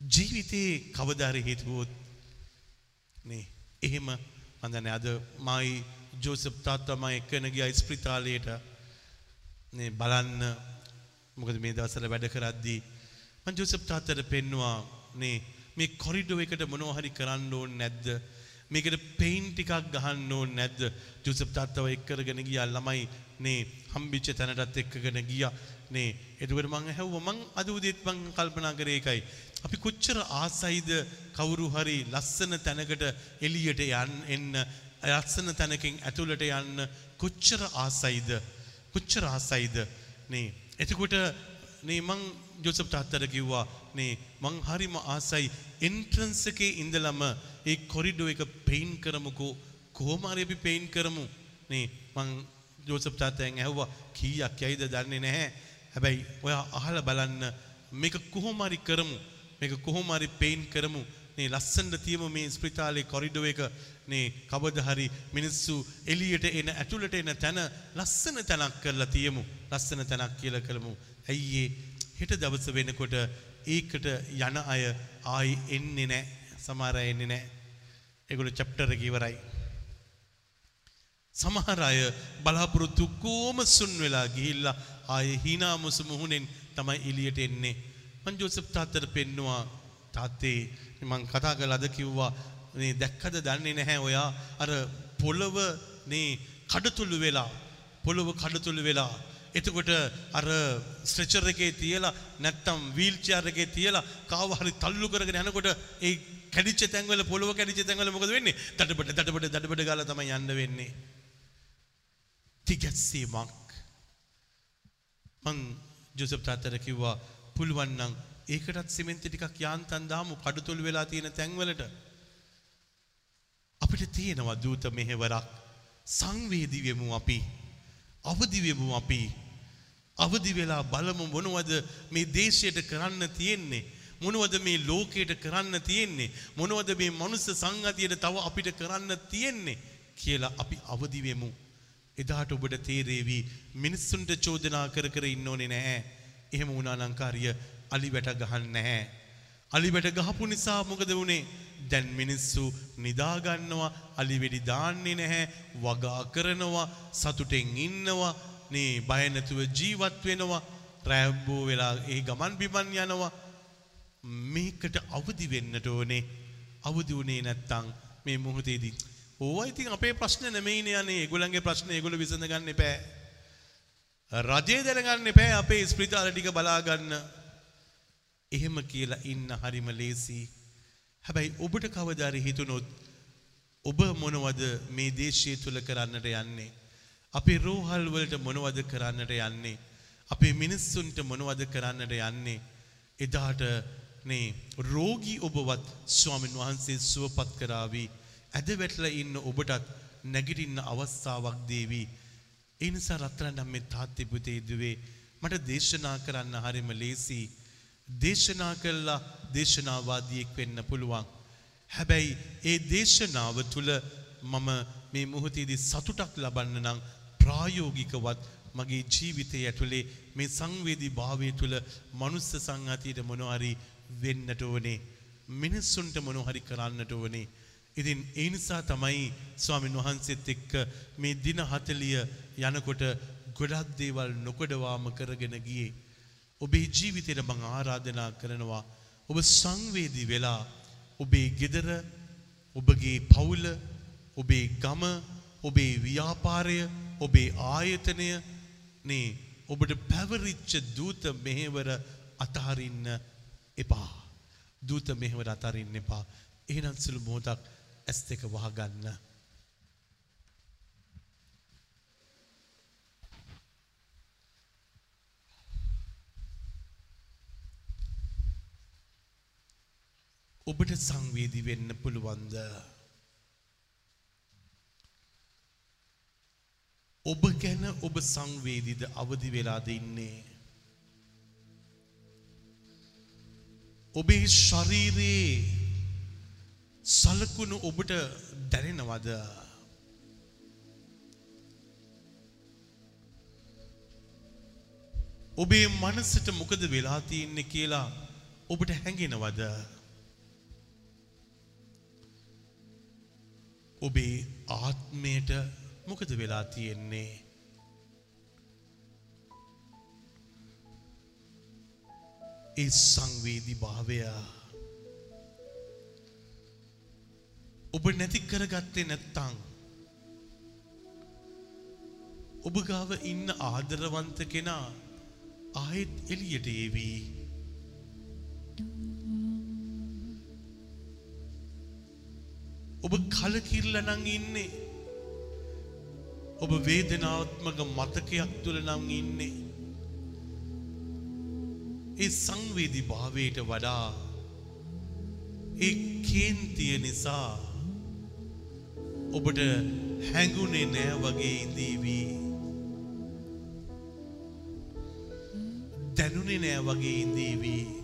ජීවිතේ කවදාරි හිතුවොත් නේ එහෙම මන්දන්නේ අද මයි ජෝසප් තාත්තා මම එක්කන ගියා ස්පිරිතාලයට නේ බලන්න මොකද මේ දවස්වල වැඩ කරද්දී මම ජෝසප් තාත්තට පෙන්නවා නේ මේ කොරිඩෝ එකට මොනවා හරි කරන්න ඕනේ නැද්ද? මේකට පෙයින් ටිකක් ගහන්න ඕනේ නැද්ද? ජෝසප් තාත්තව එක් කරගෙන ගියා ළමයි නේ හම්බිච්ච තැනටත් එක්කගෙන ගියා. නේ එතකොට මං ඇහුවා මං අද උදේත් මං කල්පනා කරේ ඒකයි. අපි කොච්චර ආසයිද කවුරු හරි ලස්සන තැනකට එළියට යන්න එන්න ලස්සන තැනකින් ඇතුළට යන්න කොච්චර ආසයිද? කොච්චර ආසයිද? නේ එතකොට නේ මං ජෝසප් තාත්තට කිව්වා නේ මං හරිම ආසයි එන්ට්‍රන්ස් එකේ ඉඳලම ඒ කොරිඩෝ එක පෙයින් කරමුකෝ? කොහොම හරි අපි පෙයින් කරමු. නේ මං ජෝසප් තාත්තෙන් ඇහුවා කීයක් යයිද දන්නේ නැහැ. හැබැයි ඔයා අහලා බලන්න මේක කොහොම හරි කරමු. මේක කොහොම හරි පෙයින් කරමු. මේ ලස්සනට තියමු මේ ස්පිතාලේ කොරිඩෝ එක. මේ කවදා හරි මිනිස්සු එළියට එන ඇතුළට එන තැන ලස්සන තැනක් කරලා තියමු. ලස්සන තැනක් කියලා කරමු. ඇයි හෙට දවස වෙනකොට ඒකට යන අය ආයි එන්නේ නැහැ සමහර අය එන්නේ නැහැ ඒගොල්ලෝ චැප්ටර් එක ඉවරයි. සමහර අය බලාපොරොත්තු කොම සුන් වෙලා ගිහිල්ලා ආයේ hina මුසු මුහුණෙන් තමයි එළියට එන්නේ. මං ජෝසප් තාත්තට පෙන්නවා තාත්තේ මං කතා කරලා අද කිව්වා මේ දැක්කද දන්නේ නැහැ ඔයා අර පොළව මේ කඩතුළු වෙලා පොළව කඩතුළු වෙලා එතකොට අර ස්ට්‍රෙචර් එකේ තියලා නැත්තම් වීල් චෙයාර් එකේ තියලා කාව හරි තල්ලු කරගෙන යනකොට ඒ කැඩිච්ච තැන්වල පොළව කැඩිච්ච තැන්වල මොකද වෙන්නේ? දඩබඩ දඩබඩ දඩබඩ ගාලා තමයි යන්න වෙන්නේ. තිගැස්සීමක් මං ජොසප් තාත්තට කිව්වා පුළුවන් නම් ඒකටත් සිමෙන්ති ටිකක් යාන්තම් දාමු කඩතුළු වෙලා තියෙන තැන්වලට. අපිට තියෙනවා දූත මෙහෙවරක්. සංවේදී වෙමු අපි. අවදි වෙමු අපි. අවදි වෙලා බලමු මොනවද මේ දේශයට කරන්න තියෙන්නේ. මොනවද මේ ලෝකයට කරන්න තියෙන්නේ. මොනවද මේ මනුස්ස සංගතියට තව අපිට කරන්න තියෙන්නේ කියලා අපි අවදි වෙමු. එදාට ඔබට තේරේවි මිනිස්සුන්ට චෝදනා කර කර ඉන්න ඕනේ නැහැ. එහෙම වුණා නම් කාර්ය අලි වැට ගහන්න නැහැ. අලි වැට ගහපු නිසා මොකද වුනේ? දැන් මිනිස්සු නිදා ගන්නවා, අලි වෙඩි දාන්නේ නැහැ, වගා කරනවා, සතුටෙන් ඉන්නවා, නේ බය නැතුව ජීවත් වෙනවා, රැම්බෝ වෙලා ඒ ගමන් බිමන් යනවා. මේකට අවදි වෙන්නට ඕනේ. අවදි වුණේ නැත්තම් මේ මොහොතේදී ඕවා ඉතින් අපේ ප්‍රශ්න නෙමෙයිනේ යන්නේ. ඒගොල්ලන්ගේ ප්‍රශ්න ඒගොල්ලෝ විසඳ ගන්න එපා. රජය දැනගන්න එපෑ අපේ ස්ප්‍රිතාල ටික බලාගන්න. එහෙම කියලා ඉන්න හරිම ලේසි. හැබැයි ඔබට කවදාරි හිතුනොත් ඔබ මොනවද මේ දේශය තුළ කරන්නට යන්නේ. අපේ රෝහල් වලට මොනවද කරන්නට යන්නේ. අපේ මිනිස්සුන්ට මොනවද කරන්නට යන්නේ. එදාට නේ රෝගී ඔබවත් ස්වාමින් වහන්සේ සුවපත් කරාවී ඇද වැටල ඉන්න ඔබටත් නැගිටින්න අවස්ථාවක් දේවී. ඒ නිසා රත්තරන් අම්මේ තාත්තේ පුතේ දුවේ මට දේශනා කරන්න හරිම ලේසි. දේශනා කළා දේශනාවාදියෙක් වෙන්න පුළුවන්. හැබැයි ඒ දේශනාව තුළ මම මේ මුහතේදී සතුටක් ලබන්න නම් ප්‍රායෝගිකවත් මගේ ජීවිතය ඇතුළේ මේ සංවේදී භාවය තුළ මනුස්ස සංහතියට මොනහරි වෙන්නට ඕනේ. මිනිස්සුන්ට මොනොහරි කරන්නට ඕනේ. ඉතින් ඒ නිසා තමයි ස්වාමින් වහන්සේත් එක්ක මේ දින 40 යනකොට ගොඩක් දේවල් නොකඩවාම කරගෙන ගියේ. ඔබේ ජීවිතයට මං ආරාධනා කරනවා ඔබ සංවේදී වෙලා ඔබේ ගෙදර ඔබගේ පවුල ඔබේ ගම ඔබේ ව්‍යාපාරය ඔබේ ආයතනය නේ ඔබට පැවරිච්ච දූත මෙහෙවර අතහරින්න එපා. දූත මෙහෙවර අතරින්න එපා. එහෙනම් සුළු මොහොතක් ඇස් දෙක වහගන්න. ඔබට සංවේදී වෙන්න පුළුවන්ද? ඔබ ගැන ඔබ සංවේදීද අවදි වෙලාද ඉන්නේ? ඔබේ ශරීරයේ සලකුණු ඔබට දැනෙනවද? ඔබේ මනසට මොකද වෙලා තියෙන්නේ කියලා ඔබට හැඟෙනවද? ඔබේ ආත්මයට මොකද වෙලා තියෙන්නේ? ඒ සංවේදී භාවය ඔබ නැති කරගත්තේ නැත්තං ඔබ ගාව ඉන්න ආදරවන්ත කෙනා ආයෙත් එළියට ඒවී ඔබ කලකිරල නං ඉන්නේ. ඔබ වේදනාත්මක මතකයක් තුළ නම් ඉන්නේ. ඒ සංවේදී භාවයට වඩා ඒ කේන්තිය නිසා ඔබට හැඟුණේ නෑ වගේ ඉඳීවී. දැනුනේ නෑ වගේ ඉඳීවී.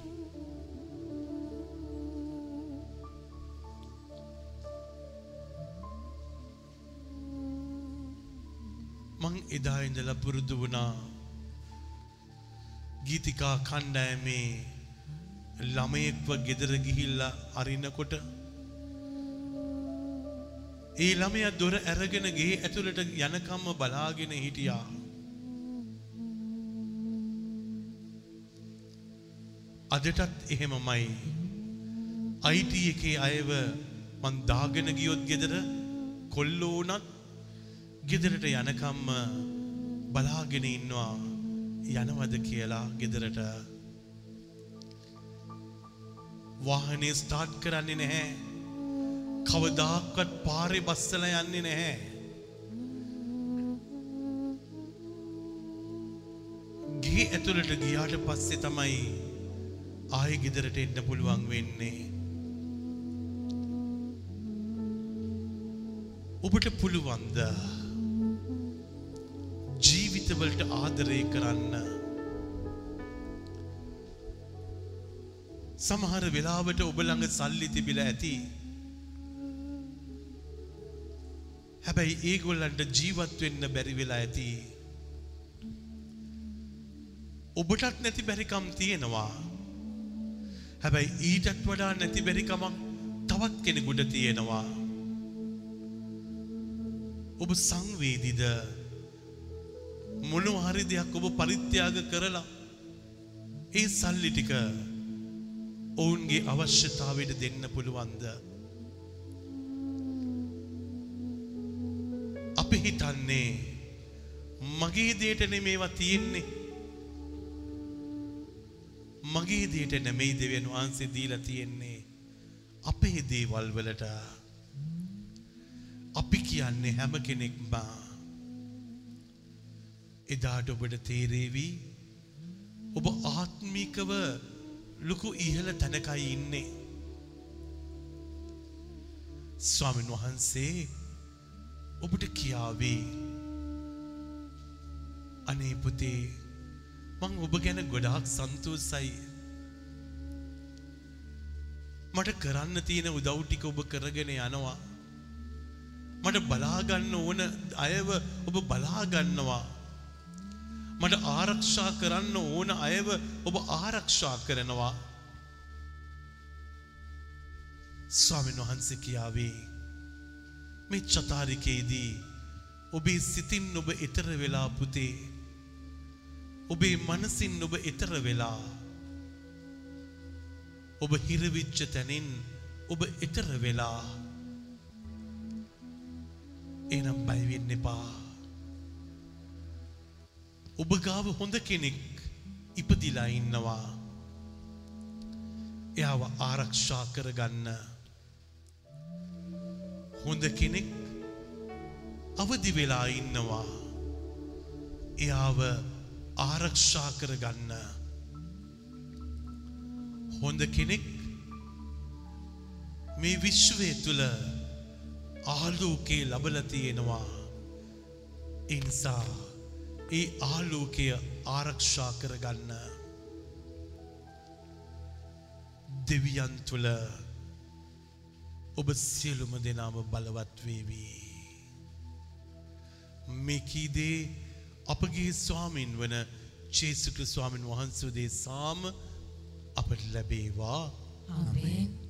මං එදා ඉඳලා පුරුදු වුණා ගීතිකා කණ්ඩායමේ ළමයෙක්ව ගෙදර ගිහිල්ලා අරින්නකොට ඒ ළමයා දොර ඇරගෙන ගේ ඇතුළට යනකම්ම බලාගෙන හිටියා. අදටත් එහෙමමයි. IT එකේ අයව මං දාගෙන ගියොත් ගෙදර කොල්ලෝ වුණත් ගෙදරට යනකම්ම බලාගෙන ඉන්නවා යනවද කියලා ගෙදරට. වාහනේ ස්ටාර්ට් කරන්නේ නැහැ. කවදාක්වත් පාරේ බස්සලා යන්නේ නැහැ. ගේ ඇතුළට ගියාට පස්සේ තමයි ආයෙ ගෙදරට එන්න පුළුවන් වෙන්නේ. ඔබට පුළුවන්ද? ජීවිතවලට ආදරය කරන්න. සමහර වෙලාවට ඔබ ළඟ සල්ලි තිබිලා ඇති. හැබැයි ඒගොල්ලන්ට ජීවත් වෙන්න බැරි වෙලා ඇති. ඔබටත් නැති බැරිකම් තියෙනවා. හැබැයි ඊටත් වඩා නැති බැරිකමක් තවත් කෙනෙකුට තියෙනවා. ඔබ සංවේදිද? මොන හරි දෙයක් ඔබ පරිත්‍යාග කරලා ඒ සල්ලි ටික ඔවුන්ගේ අවශ්‍යතාවයට දෙන්න පුළුවන්ද අපි හිතන්නේ මගේ දේට නෙමේවා තියෙන්නේ. මගේ දේට නැමෙයි දෙවියන් වහන්සේ දීලා තියෙන්නේ. අපේ දේවල් වලට අපි කියන්නේ හැම කෙනෙක්ම එදාට ඔබට තේරේවී ඔබ ආත්මිකව ලොකු ඉහළ තැනකයි ඉන්නේ. ස්වාමීන් වහන්සේ ඔබට කියාවේ අනේ පුතේ මං ඔබ ගැන ගොඩාක් සන්තෝසයි. මට කරන්න තියෙන උදව් ටික ඔබ කරගෙන යනවා. මට බලාගන්න ඕන අයව ඔබ බලාගන්නවා. මට ආරක්ෂා කරන්න ඕන අයව ඔබ ආරක්ෂා කරනවා. ස්වාමීන් වහන්සේ කියාවේ මේ චතාරිකයේදී ඔබේ සිතින් ඔබ එතර වෙලා පුතේ ඔබේ මනසින් ඔබ එතර වෙලා ඔබ හිරවිච්ච තැනින් ඔබ එතර වෙලා එනම් බයවෙන්න එපා ඔබ ගාව හොඳ කෙනෙක් ඉපදිලා ඉන්නවා. එයාව ආරක්ෂා කරගන්න. හොඳ කෙනෙක් අවදි වෙලා ඉන්නවා. එයාව ආරක්ෂා කරගන්න. හොඳ කෙනෙක් මේ විශ්වය තුළ ආලෝකයේ ලබල තියෙනවා. එනිසා ඒ ආලෝකය ආරක්ෂා කරගන්න දෙවියන් තුළ ඔබ සියලුම දෙනාම බලවත් වේවී. මේකීදේ අපගේ ස්වාමින් වන චේසුක්‍ර ස්වාමින් වහන්සේදේ සාම අපට ලැබේවා ආමේන්